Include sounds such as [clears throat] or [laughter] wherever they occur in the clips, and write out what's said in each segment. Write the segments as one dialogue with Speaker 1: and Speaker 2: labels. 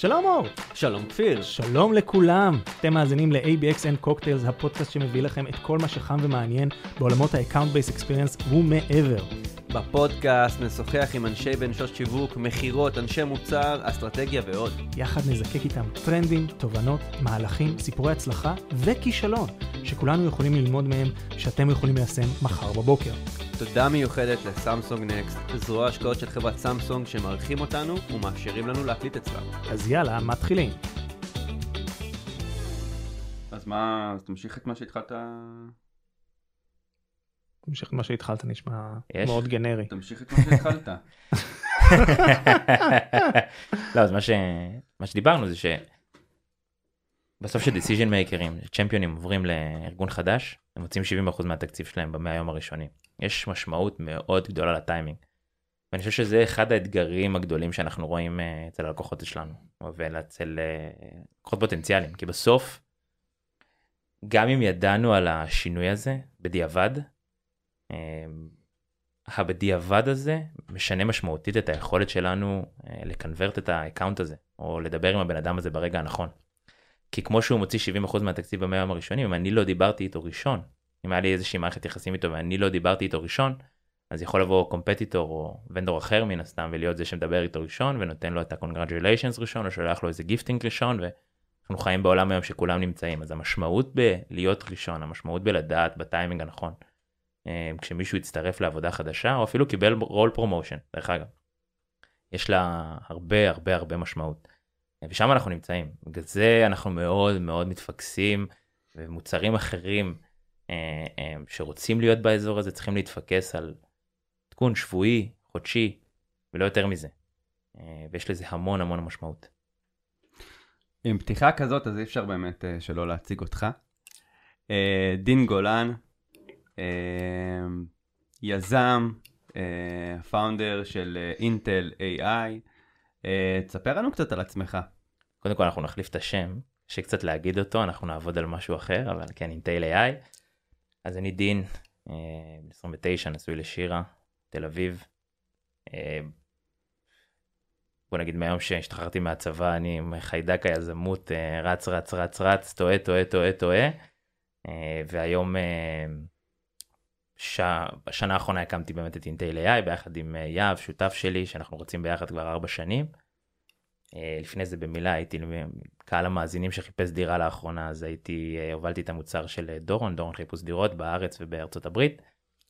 Speaker 1: שלום אור.
Speaker 2: שלום כפיר.
Speaker 1: שלום לכולם. אתם מאזינים ל-ABXN Cocktails, הפודקאסט שמביא לכם את כל מה שחם ומעניין בעולמות ה-Account Based Experience ומעבר.
Speaker 2: בפודקאסט נשוחח עם אנשי בנשות שיווק, מכירות, אנשי מוצר, אסטרטגיה ועוד.
Speaker 1: יחד נזקק איתם טרנדים, תובנות, מהלכים, סיפורי הצלחה וכישלון, שכולנו יכולים ללמוד מהם, שאתם יכולים ליישם מחר בבוקר.
Speaker 2: תודה מיוחדת לסמסונג נקסט, זרוע השקעות של חברת סמסונג שמארחים אותנו ומאפשרים לנו להקליט אצלם.
Speaker 1: אז יאללה, מתחילים.
Speaker 2: אז מה, אז תמשיך את מה שהתחלת...
Speaker 1: תמשיך את מה שהתחלת נשמע
Speaker 3: יש?
Speaker 1: מאוד גנרי.
Speaker 2: תמשיך את מה שהתחלת. [laughs]
Speaker 3: לא, אז מה, ש... מה שדיברנו זה שבסוף שדיסיז'ן מייקרים, צ'מפיונים עוברים לארגון חדש, הם מוצאים 70% מהתקציב שלהם במאה היום הראשונים. יש משמעות מאוד גדולה לטיימינג. ואני חושב שזה אחד האתגרים הגדולים שאנחנו רואים אה, אצל הלקוחות שלנו, ואצל אה, לקוחות פוטנציאליים, כי בסוף, גם אם ידענו על השינוי הזה בדיעבד, אה, הבדיעבד הזה משנה משמעותית את היכולת שלנו אה, לקנברט את ה account הזה, או לדבר עם הבן אדם הזה ברגע הנכון. כי כמו שהוא מוציא 70% מהתקציב במאה יום הראשונים, אם אני לא דיברתי איתו ראשון, אם היה לי איזושהי מערכת יחסים איתו ואני לא דיברתי איתו ראשון, אז יכול לבוא competitor או vendor אחר מן הסתם ולהיות זה שמדבר איתו ראשון ונותן לו את ה-congratulations ראשון או שולח לו איזה gifting ראשון ואנחנו חיים בעולם היום שכולם נמצאים אז המשמעות בלהיות ראשון המשמעות בלדעת בטיימינג הנכון. אה, כשמישהו יצטרף לעבודה חדשה או אפילו קיבל role promotion דרך אגב. יש לה הרבה הרבה הרבה משמעות. ושם אנחנו נמצאים בגלל זה אנחנו מאוד מאוד מתפקסים ומוצרים אחרים אה, אה, שרוצים להיות באזור הזה צריכים להתפקס על עדכון שבועי חודשי ולא יותר מזה. אה, ויש לזה המון המון משמעות.
Speaker 2: עם פתיחה כזאת אז אי אפשר באמת שלא להציג אותך. דין גולן, יזם, פאונדר של אינטל AI. אה, תספר לנו קצת על עצמך.
Speaker 3: קודם כל אנחנו נחליף את השם, שקצת להגיד אותו, אנחנו נעבוד על משהו אחר, אבל כן, אינטייל AI. אז אני דין, אה, בן 29, נשוי לשירה, תל אביב. אה, בוא נגיד מהיום שהשתחררתי מהצבא, אני עם חיידק היזמות, אה, רץ, רץ, רץ, רץ, טועה, טועה, טועה, טועה. אה, והיום, אה. בשנה האחרונה הקמתי באמת את אינטייל AI ביחד עם אה, יהב, שותף שלי, שאנחנו רוצים ביחד כבר ארבע שנים. אה, לפני זה במילה הייתי קהל המאזינים שחיפש דירה לאחרונה אז הייתי אה, הובלתי את המוצר של אה, דורון דורון חיפוש דירות בארץ ובארצות הברית.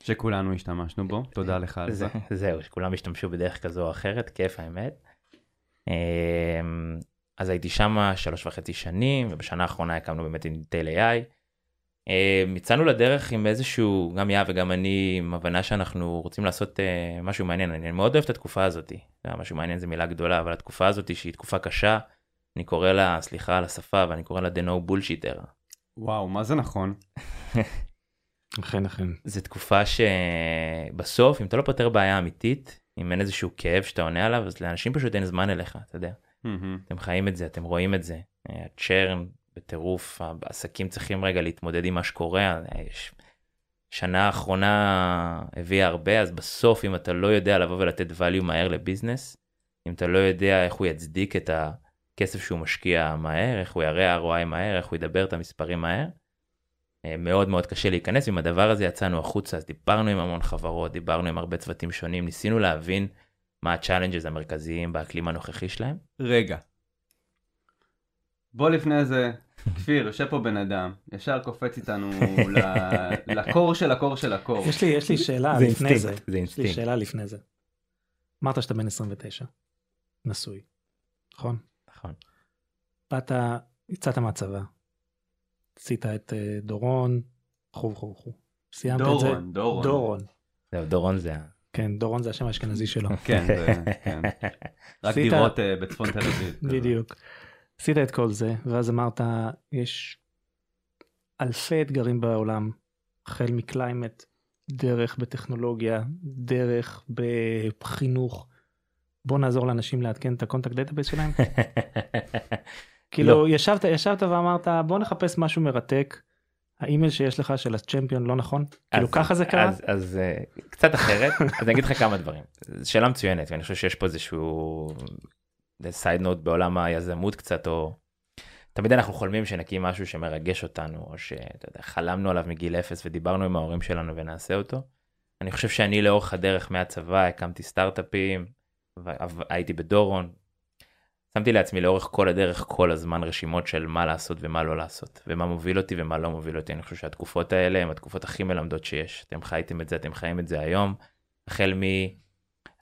Speaker 2: שכולנו השתמשנו בו, תודה לך על זה.
Speaker 3: זה- זהו שכולם השתמשו בדרך כזו או אחרת כיף האמת. אה, אז הייתי שם שלוש וחצי שנים ובשנה האחרונה הקמנו באמת אינטל AI. אה, יצאנו לדרך עם איזשהו גם יהב וגם אני עם הבנה שאנחנו רוצים לעשות אה, משהו מעניין אני מאוד אוהב את התקופה יודע, משהו מעניין זה מילה גדולה אבל התקופה הזאתי שהיא תקופה קשה אני קורא לה סליחה על השפה ואני קורא לה the no bullshit era.
Speaker 2: וואו, מה זה נכון? [laughs]
Speaker 1: אכן אכן.
Speaker 3: זו תקופה שבסוף אם אתה לא פותר בעיה אמיתית אם אין איזשהו כאב שאתה עונה עליו אז לאנשים פשוט אין זמן אליך אתה יודע
Speaker 2: מהמם.
Speaker 3: אתם חיים את זה אתם רואים את זה אה, הצ'רן בטירוף העסקים צריכים רגע להתמודד עם מה שקורה אה, יש- שנה האחרונה הביאה הרבה אז בסוף אם אתה לא יודע לבוא ולתת value מהר לביזנס אם אתה לא יודע איך הוא יצדיק את הכסף שהוא משקיע מהר איך הוא יראה ROI מהר איך הוא ידבר את המספרים מהר. אה, מאוד מאוד קשה להיכנס ועם הדבר הזה יצאנו החוצה אז דיברנו עם המון חברות דיברנו עם הרבה צוותים שונים ניסינו להבין מה ה challenges המרכזיים באקלים הנוכחי שלהם.
Speaker 2: רגע. בוא לפני זה, כפיר, יושב פה בן אדם, ישר קופץ איתנו ל- ל core של ה core של ה core.
Speaker 1: יש לי יש לי שאלה
Speaker 3: זה
Speaker 1: לפני
Speaker 3: אינסטינקט,
Speaker 1: זה.
Speaker 3: זה
Speaker 1: יש לי
Speaker 3: אינסטינקט.
Speaker 1: שאלה לפני זה. אמרת שאתה בן 29. נשוי. נכון?
Speaker 3: נכון.
Speaker 1: באת, יצאת מהצבא. עשית את אה, דורון, וכו' וכו' וכו'. סיימת את זה?
Speaker 2: דורון, דורון.
Speaker 3: זהו, דורון זה ה...
Speaker 1: כן, דורון זה השם האשכנזי שלו.
Speaker 2: כן, זה, כן. [laughs] רק דירות אה, בצפון תל אביב.
Speaker 1: בדיוק. עשית את כל זה, ואז אמרת, יש אלפי אתגרים בעולם, החל מ climate, דרך בטכנולוגיה, דרך בחינוך. בוא נעזור לאנשים לעדכן את ה contact database שלהם. [laughs] כאילו ישבת ישבת ואמרת בוא נחפש משהו מרתק. האימייל שיש לך של ה champion לא נכון? כאילו
Speaker 3: אז-
Speaker 1: ככה זה קרה?
Speaker 3: אז, אז אה, קצת אחרת אז אני אגיד לך כמה דברים זו שאלה מצוינת ואני חושב שיש פה איזשהו side note בעולם היזמות קצת, או תמיד אנחנו חולמים שנקים משהו שמרגש אותנו, או שחלמנו עליו מגיל אפס ודיברנו עם ההורים שלנו ונעשה אותו. אני חושב שאני לאורך הדרך מהצבא הקמתי סטארט-אפים, הייתי בדורון, שמתי לעצמי לאורך כל הדרך כל הזמן רשימות של מה לעשות ומה לא לעשות, ומה מוביל אותי ומה לא מוביל אותי. אני חושב שהתקופות האלה הן התקופות הכי מלמדות שיש. אתם חייתם את זה, אתם חיים את זה היום, החל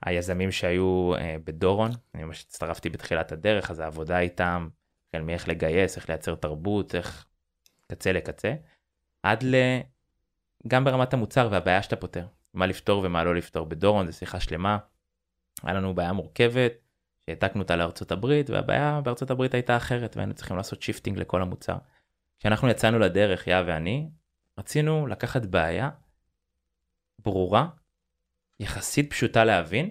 Speaker 3: מהיזמים שהיו אה, בדורון, אני ממש הצטרפתי בתחילת הדרך, אז העבודה איתם, החל מאיך לגייס, איך לייצר תרבות, איך קצה לקצה, עד ל... גם ברמת המוצר והבעיה שאתה פותר, מה לפתור ומה לא לפתור. בדורון זו שיחה שלמה, היה לנו בעיה מורכבת, שהעתקנו אותה לארצות הברית והבעיה בארצות הברית הייתה אחרת והיינו צריכים לעשות shifting לכל המוצר. כשאנחנו יצאנו לדרך, יא ואני, רצינו לקחת בעיה ברורה, יחסית פשוטה להבין,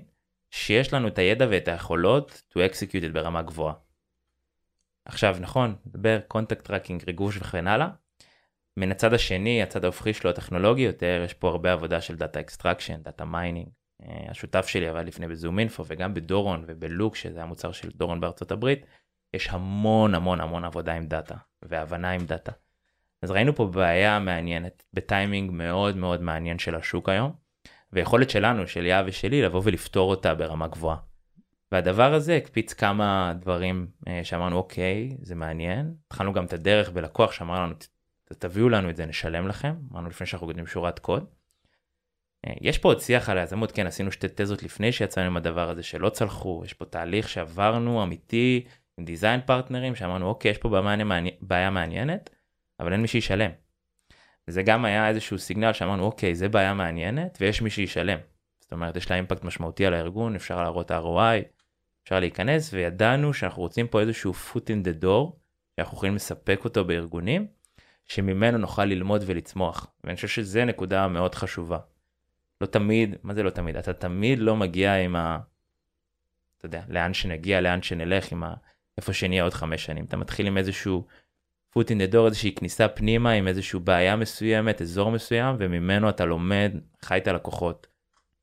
Speaker 3: שיש לנו את הידע ואת היכולות to execute it ברמה גבוהה. עכשיו נכון, נדבר contact tracking, ריגוש וכן הלאה. מן הצד השני, הצד ההופכי שלו הטכנולוגי יותר, יש פה הרבה עבודה של data extraction, data mining, השותף שלי עבד לפני בזום אינפו וגם בדורון ובלוק שזה המוצר של דורון בארצות הברית יש המון המון המון עבודה עם data והבנה עם data. אז ראינו פה בעיה מעניינת בטיימינג מאוד מאוד מעניין של השוק היום ויכולת שלנו של יהב ושלי לבוא ולפתור אותה ברמה גבוהה. והדבר הזה הקפיץ כמה דברים אה, שאמרנו אוקיי זה מעניין התחלנו גם את הדרך בלקוח שאמר לנו תביאו לנו את זה נשלם לכם אמרנו לפני שאנחנו כותבים שורת קוד. אה, יש פה עוד שיח על היזמות, כן, עשינו שתי תזות לפני שיצאנו עם הדבר הזה שלא צלחו, יש פה תהליך שעברנו אמיתי עם דיזיין פרטנרים, שאמרנו, אוקיי, יש פה בעיה, בעיה מעניינת, אבל אין מי שישלם. וזה גם היה איזשהו סיגנל שאמרנו, אוקיי, זה בעיה מעניינת ויש מי שישלם. זאת אומרת, יש לה אימפקט משמעותי על הארגון, אפשר להראות ROI, אפשר להיכנס, וידענו שאנחנו רוצים פה איזשהו foot in the door, שאנחנו יכולים לספק אותו בארגונים, שממנו נוכל ללמוד ולצמוח. ואני חושב שזה נקודה מאוד חשובה. לא תמיד, מה זה לא תמיד? אתה תמיד לא מגיע עם ה... אתה יודע, לאן שנגיע, לאן שנלך, עם ה... איפה שנהיה עוד חמש שנים. אתה מתחיל עם איזשהו foot in the door, איזושהי כניסה פנימה עם איזושהי בעיה מסוימת, אזור מסוים, וממנו אתה לומד, חי את הלקוחות,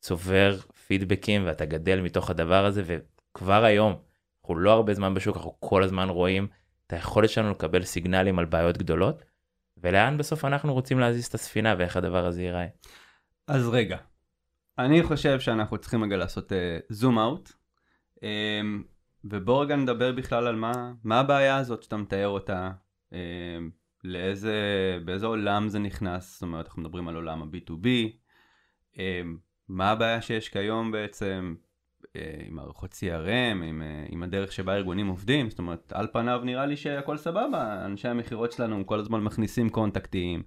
Speaker 3: צובר פידבקים ואתה גדל מתוך הדבר הזה, וכבר היום, אנחנו לא הרבה זמן בשוק, אנחנו כל הזמן רואים את היכולת שלנו לקבל סיגנלים על בעיות גדולות, ולאן בסוף אנחנו רוצים להזיז את הספינה ואיך הדבר הזה ייראה.
Speaker 2: אז רגע, אני חושב שאנחנו צריכים רגע לעשות זום uh, אאוט, um, ובוא רגע נדבר בכלל על מה, מה הבעיה הזאת שאתה מתאר אותה, לאיזה, באיזה עולם זה נכנס, זאת אומרת אנחנו מדברים על עולם ה-B2B, um, מה הבעיה שיש כיום בעצם uh, עם מערכות CRM, עם, uh, עם הדרך שבה ארגונים עובדים, זאת אומרת על פניו נראה לי שהכל סבבה, אנשי המכירות שלנו כל הזמן מכניסים קונטקטים,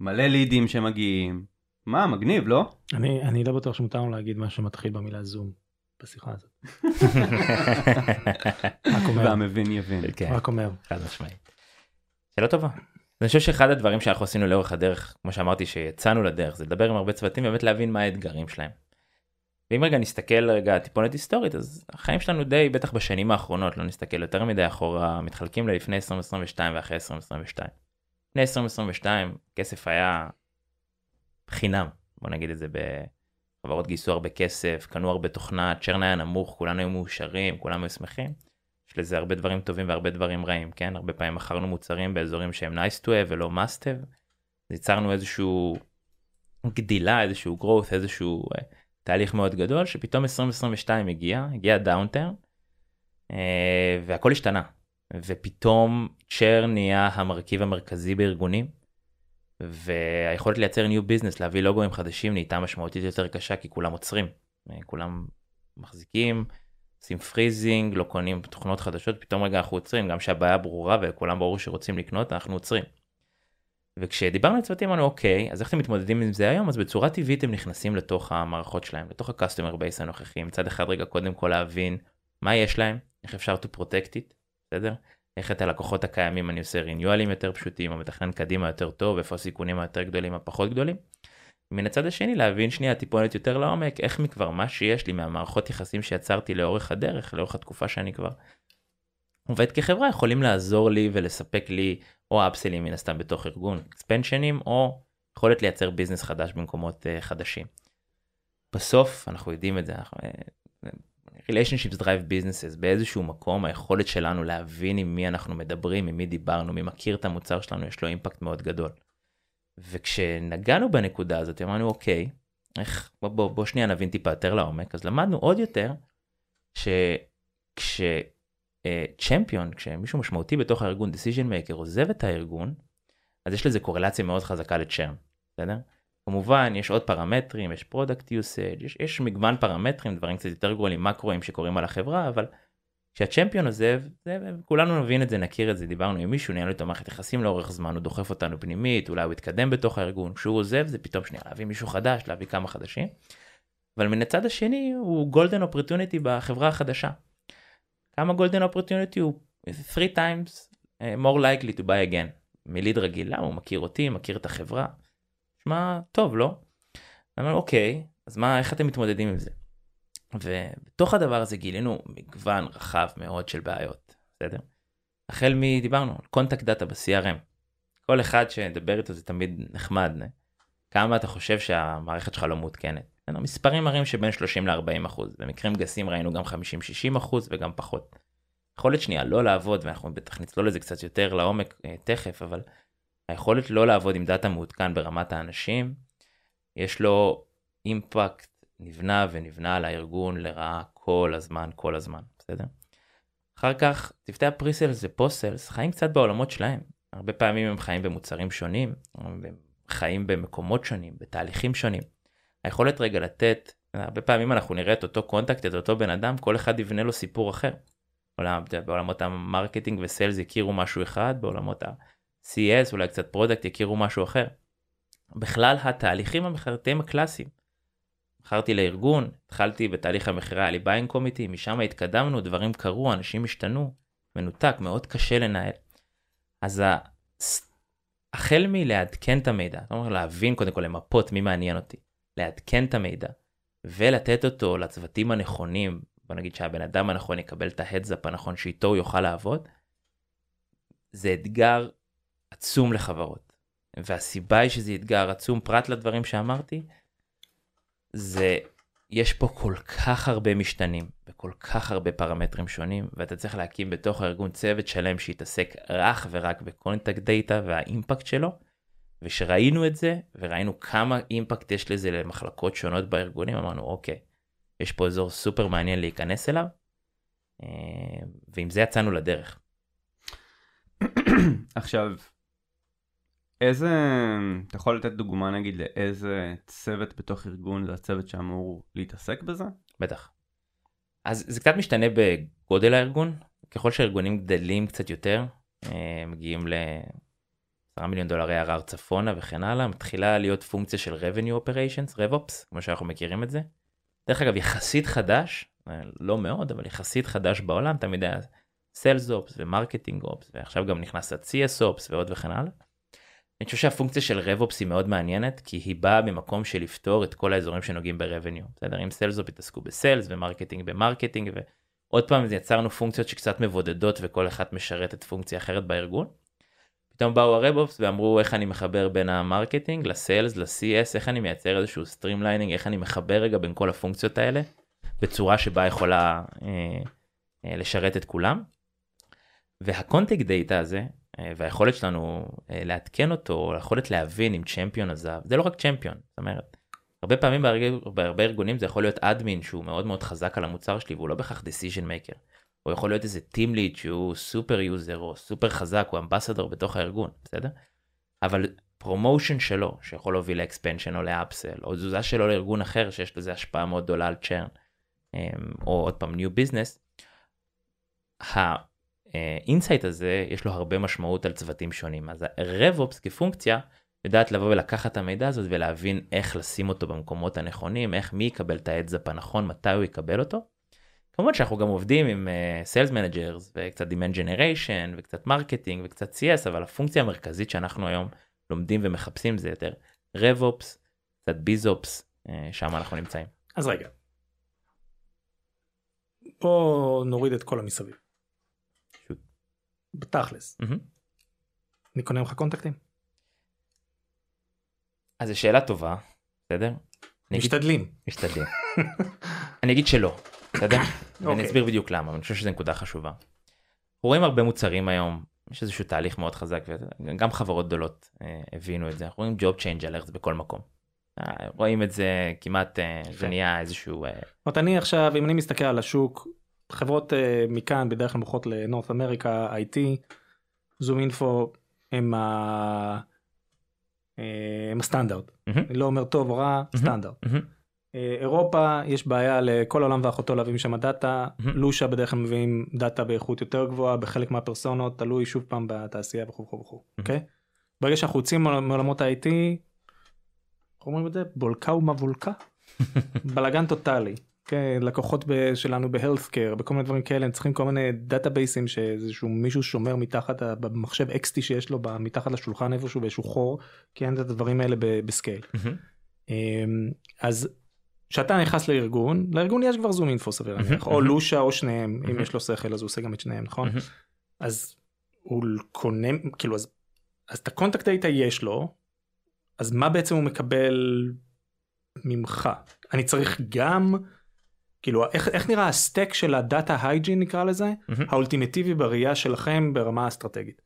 Speaker 2: מלא לידים שמגיעים. מה, מגניב, לא?
Speaker 1: אני, אני לא בטוח שמותר לנו להגיד מה שמתחיל במילה זום בשיחה הזאת. [laughs]
Speaker 2: רק אומר. והמבין יבין.
Speaker 1: כן, רק אומר.
Speaker 3: חד משמעית. שאלה טובה. אני חושב שאחד הדברים שאנחנו עשינו לאורך הדרך, כמו שאמרתי שיצאנו לדרך, זה לדבר עם הרבה צוותים באמת להבין מה האתגרים שלהם. ואם רגע נסתכל רגע טיפונת היסטורית אז החיים שלנו די בטח בשנים האחרונות לא נסתכל יותר מדי אחורה מתחלקים ללפני 2022 ואחרי 2022. לפני 2022 כסף היה חינם בוא נגיד את זה בחברות גייסו הרבה כסף קנו הרבה תוכנה churn היה נמוך כולנו היו מאושרים כולנו היו שמחים. לזה הרבה דברים טובים והרבה דברים רעים כן? הרבה פעמים מכרנו מוצרים באזורים שהם nice to have ולא must have. ייצרנו איזשהו גדילה איזשהו growth איזשהו uh, תהליך מאוד גדול שפתאום 2022 הגיע הגיע downturn uh, והכל השתנה. ופתאום צ'ר נהיה המרכיב המרכזי בארגונים והיכולת לייצר new business להביא לוגוים חדשים נהייתה משמעותית יותר קשה כי כולם עוצרים. כולם מחזיקים עושים freezing לא קונים תוכנות חדשות פתאום רגע אנחנו עוצרים גם שהבעיה ברורה וכולם ברור שרוצים לקנות אנחנו עוצרים. וכשדיברנו עם צוותים אמרנו אוקיי אז איך אתם מתמודדים עם זה היום אז בצורה טבעית הם נכנסים לתוך המערכות שלהם לתוך ה-customer base הנוכחי מצד אחד רגע קודם כל להבין מה יש להם איך אפשר to protect it בסדר איך את הלקוחות הקיימים אני עושה ריניואלים יותר פשוטים או מתכנן קדימה יותר טוב איפה הסיכונים היותר גדולים הפחות גדולים. מן הצד השני להבין שנייה טיפונת יותר לעומק איך מכבר מה שיש לי מהמערכות יחסים שיצרתי לאורך הדרך לאורך התקופה שאני כבר עובד כחברה יכולים לעזור לי ולספק לי או אפסלים מן הסתם בתוך ארגון אקספנשנים או יכולת לייצר ביזנס חדש במקומות uh, חדשים. בסוף אנחנו יודעים את זה אנחנו, uh, relationships drive businesses באיזשהו מקום היכולת שלנו להבין עם מי אנחנו מדברים עם מי דיברנו מי מכיר את המוצר שלנו יש לו impact מאוד גדול. וכשנגענו בנקודה הזאת אמרנו אוקיי איך בוא, בוא, בוא שנייה נבין טיפה יותר לעומק אז למדנו עוד יותר שכש champion כשמישהו משמעותי בתוך הארגון decision maker עוזב את הארגון אז יש לזה קורלציה מאוד חזקה ל churn. בסדר? כמובן יש עוד פרמטרים יש product usage יש, יש מגוון פרמטרים דברים קצת יותר גרועים מאקרואים שקורים על החברה אבל כשה champion עוזב זה, כולנו נבין את זה נכיר את זה דיברנו עם מישהו ניהל איתו מערכת יחסים לאורך זמן הוא דוחף אותנו פנימית אולי הוא יתקדם בתוך הארגון כשהוא עוזב זה פתאום שנייה להביא מישהו חדש להביא כמה חדשים. אבל מן הצד השני הוא golden opportunity בחברה החדשה. כמה golden opportunity הוא 3 times uh, more likely to buy again מ lead רגיל למה הוא מכיר אותי מכיר את החברה. נשמע טוב לא? אמרנו אוקיי אז מה איך אתם מתמודדים עם זה. ובתוך הדבר הזה גילינו מגוון רחב מאוד של בעיות בסדר? החל מדיברנו contact data ב-CRM. כל אחד שדיבר איתו זה תמיד נחמד. נה? כמה אתה חושב שהמערכת שלך לא מעודכנת. מספרים מראים שבין 30 ל-40 אחוז במקרים גסים ראינו גם 50-60 אחוז וגם פחות. יכולת שנייה לא לעבוד ואנחנו בטח נצלול לזה קצת יותר לעומק אה, תכף אבל היכולת לא לעבוד עם data מעודכן ברמת האנשים, יש לו impact נבנה ונבנה על הארגון לרעה כל הזמן, כל הזמן, בסדר? אחר כך צוותי ה pre-sales ו post-sales חיים קצת בעולמות שלהם. הרבה פעמים הם חיים במוצרים שונים, הם חיים במקומות שונים, בתהליכים שונים. היכולת רגע לתת, הרבה פעמים אנחנו נראה את אותו contact, את אותו בן אדם, כל אחד יבנה לו סיפור אחר. בעולמות ה marketing ו sales יכירו משהו אחד, בעולמות ה... CS אולי קצת product יכירו משהו אחר. בכלל התהליכים המכירתיים הקלאסיים. מכרתי לארגון, התחלתי בתהליך המכירה, היה לי buying committee, משם התקדמנו, דברים קרו, אנשים השתנו, מנותק, מאוד קשה לנהל. אז. החל מלעדכן את המידע, זאת אומרת להבין קודם כל למפות מי מעניין אותי, לעדכן את המידע ולתת אותו לצוותים הנכונים, בוא נגיד שהבן אדם הנכון יקבל את ה heads up הנכון שאיתו הוא יוכל לעבוד, זה אתגר עצום לחברות. והסיבה היא שזה אתגר עצום פרט לדברים שאמרתי, זה יש פה כל כך הרבה משתנים וכל כך הרבה פרמטרים שונים ואתה צריך להקים בתוך הארגון צוות שלם שיתעסק אך ורק ב contact data וה impact שלו. וכשראינו את זה וראינו כמה impact יש לזה למחלקות שונות בארגונים אמרנו אוקיי יש פה אזור סופר מעניין להיכנס אליו אה, ועם זה יצאנו לדרך.
Speaker 2: עכשיו איזה, אתה יכול לתת דוגמה נגיד לאיזה צוות בתוך ארגון זה הצוות שאמור להתעסק בזה?
Speaker 3: בטח. אז זה קצת משתנה בגודל הארגון, ככל שהארגונים גדלים קצת יותר, אה, מגיעים ל-10 מיליון דולרי ערר צפונה וכן הלאה, מתחילה להיות פונקציה של revenue operations, RevOps, כמו שאנחנו מכירים את זה. דרך אגב, יחסית חדש, אה, לא מאוד, אבל יחסית חדש בעולם, תמיד היה Sales Ops ו marketing Ops, ועכשיו גם נכנס ה-CS Ops ועוד וכן הלאה. אני חושב שהפונקציה של RevOps היא מאוד מעניינת כי היא באה ממקום של לפתור את כל האזורים שנוגעים ב-revenue. בסדר? אם sales op יתעסקו ב sales ו marketing ב marketing ועוד פעם יצרנו פונקציות שקצת מבודדות וכל אחת משרתת פונקציה אחרת בארגון. פתאום באו ה-RevOps ואמרו איך אני מחבר בין ה marketing ל sales ל-CS איך אני מייצר איזשהו streamlining איך אני מחבר רגע בין כל הפונקציות האלה בצורה שבה יכולה אה, אה, לשרת את כולם. וה contact data הזה והיכולת שלנו אה, לעדכן אותו, היכולת להבין אם champion עזב, זה לא רק champion, זאת אומרת, הרבה פעמים בהרבה, בהרבה ארגונים זה יכול להיות admin שהוא מאוד מאוד חזק על המוצר שלי והוא לא בהכרח decision maker. או יכול להיות איזה team lead שהוא super user או סופר חזק הוא ambassador בתוך הארגון, בסדר? אבל promotion שלו שיכול להוביל ל expansion או ל upsell או תזוזה שלו לארגון אחר שיש לזה השפעה מאוד גדולה על churn אה, או עוד פעם new business. ה insight הזה יש לו הרבה משמעות על צוותים שונים אז ה-RevOps כפונקציה יודעת לבוא ולקחת את המידע הזאת ולהבין איך לשים אותו במקומות הנכונים איך מי יקבל את ה heads up הנכון מתי הוא יקבל אותו. כמובן שאנחנו גם עובדים עם sales uh, managers וקצת demand generation וקצת marketing וקצת CS אבל הפונקציה המרכזית שאנחנו היום לומדים ומחפשים זה יותר RevOps, קצת BizOps, uh, שם אנחנו נמצאים.
Speaker 1: אז רגע. בוא נוריד את כל המסביב. בתכלס. Mm-hmm. אני קונה ממך קונטקטים?
Speaker 3: אז זו שאלה טובה, בסדר?
Speaker 1: משתדלים.
Speaker 3: משתדלים. [laughs] אני אגיד שלא. בסדר? ואני
Speaker 1: אוקיי.
Speaker 3: אסביר בדיוק למה, אני חושב שזו נקודה חשובה. רואים הרבה מוצרים היום, יש איזשהו תהליך מאוד חזק, וגם חברות גדולות אה, הבינו את זה, אנחנו רואים Job Change Alerts בכל מקום. אה, רואים את זה כמעט, אה, זה נהיה איזשהו... אה,
Speaker 1: זאת אומרת, אני עכשיו, אם אני מסתכל על השוק, חברות אה, מכאן בדרך כלל מוכרות ל North America, IT, ZoomInfo הם ה- אה, הם הסטנדרט. אני לא אומר טוב או רע,
Speaker 3: מהמם.
Speaker 1: סטנדרט. אה, אירופה יש בעיה לכל העולם ואחותו להביא משם data,
Speaker 3: מהמם.
Speaker 1: Lusha בדרך כלל מביאים data באיכות יותר גבוהה בחלק מהפרסונות, תלוי שוב פעם בתעשייה וכו' וכו' וכו', אוקיי? ברגע שאנחנו יוצאים מעול- מעולמות ה-IT, איך אומרים את זה? בולקה ומבולקה? [laughs] בלאגן טוטאלי. כן, לקוחות ב- שלנו ב healthcare, בכל מיני דברים כאלה, הם צריכים כל מיני databaseים שאיזשהו מישהו שומר מתחת, במחשב XT שיש לו מתחת לשולחן איפשהו באיזשהו חור, כי אין את הדברים האלה ב
Speaker 3: scale.
Speaker 1: אמ, אז כשאתה נכנס לארגון, לארגון יש כבר ZoomInfo סביר להניח, או. Lusha או שניהם, אם. יש לו שכל אז הוא עושה גם את שניהם, נכון? אז הוא קונה, כאילו, אז, אז את ה contact data יש לו, אז מה בעצם הוא מקבל ממך? אני צריך גם, כאילו, איך, איך נראה ה stack של ה data hygiene נקרא לזה,
Speaker 3: אממ.
Speaker 1: האולטימטיבי בראייה שלכם ברמה האסטרטגית?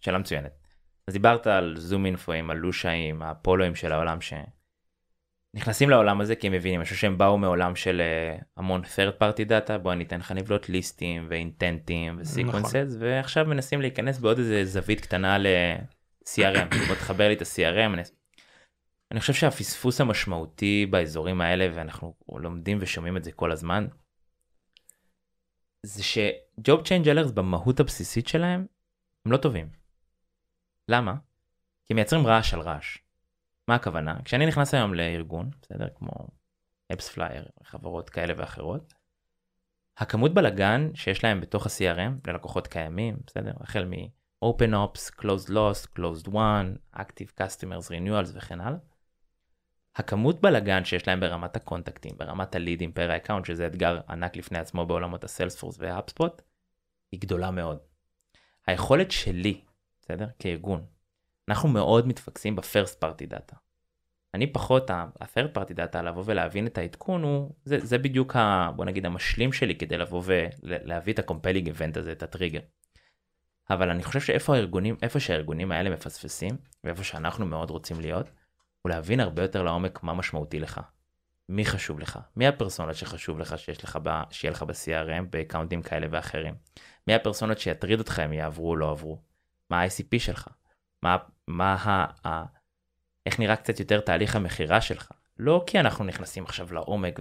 Speaker 3: שאלה מצוינת. אז דיברת על ZoomInfo אים, על Lusha אים, ה Apollo אים של העולם שנכנסים לעולם הזה כי הם מבינים, אני חושב שהם באו מעולם של אה, המון third party data, בוא אני אתן לך נבלות ליסטים ואינטנטים וסיקוונסס, ועכשיו מנסים להיכנס בעוד איזה זווית קטנה ל-CRM, בוא תחבר לי את ה-CRM. אני... חושב שהפספוס המשמעותי באזורים האלה, ואנחנו לומדים ושומעים את זה כל הזמן, זה Change Alerts במהות הבסיסית שלהם, הם לא טובים. למה? כי הם מייצרים רעש על רעש. מה הכוונה? כשאני נכנס היום לארגון, בסדר? כמו AppsFlyer, חברות כאלה ואחרות, הכמות בלאגן שיש להם בתוך ה-CRM ללקוחות קיימים, בסדר? החל מ-open ops, closed lost, closed won, active customers, renewals וכן הלאה. הכמות בלאגן שיש להם ברמת ה contact ים, ברמת הלידים per ה account, שזה אתגר ענק לפני עצמו בעולמות ה Salesforce וה HubSpot, היא גדולה מאוד. היכולת שלי, בסדר? כארגון, אנחנו מאוד מתפקסים ב first party data. אני פחות, ה- third party data, לבוא ולהבין את העדכון הוא, זה, זה בדיוק ה, בוא נגיד המשלים שלי כדי לבוא ולהביא את ה-compelling הזה, את הטריגר. אבל אני חושב שאיפה הארגונים, איפה שהארגונים האלה מפספסים, ואיפה שאנחנו מאוד רוצים להיות, הוא להבין הרבה יותר לעומק מה משמעותי לך. מי חשוב לך? מי הפרסונות שחשוב לך שיש לך ב, שיהיה לך ב-CRM, ב account ים כאלה ואחרים? מי הפרסונות שיטריד אותך אם יעברו או לא עברו? מה ה-ICP שלך? מה, מה ה, ה... איך נראה קצת יותר תהליך המכירה שלך? לא כי אנחנו נכנסים עכשיו לעומק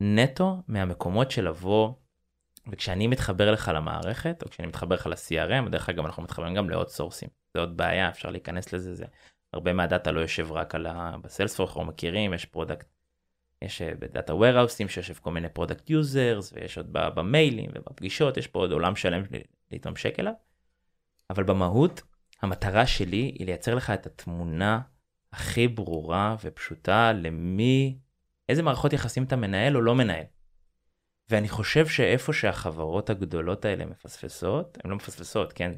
Speaker 3: ונטו מהמקומות של לבוא, וכשאני מתחבר לך למערכת, או כשאני מתחבר לך ל-CRM, דרך אגב אנחנו מתחברים גם לעוד source ים, זה עוד בעיה, אפשר להיכנס לזה, זה הרבה מה data לא יושב רק על ה... ב Salesforce, אנחנו מכירים, יש product, יש אה, ב data warehouse ים שיושב כל מיני product users, ויש עוד במיילים ובפגישות, יש פה עוד עולם שלם להתממשק אליו, אבל במהות, המטרה שלי היא לייצר לך את התמונה הכי ברורה ופשוטה למי, איזה מערכות יחסים אתה מנהל או לא מנהל. ואני חושב שאיפה שהחברות הגדולות האלה מפספסות, הן לא מפספסות, כן?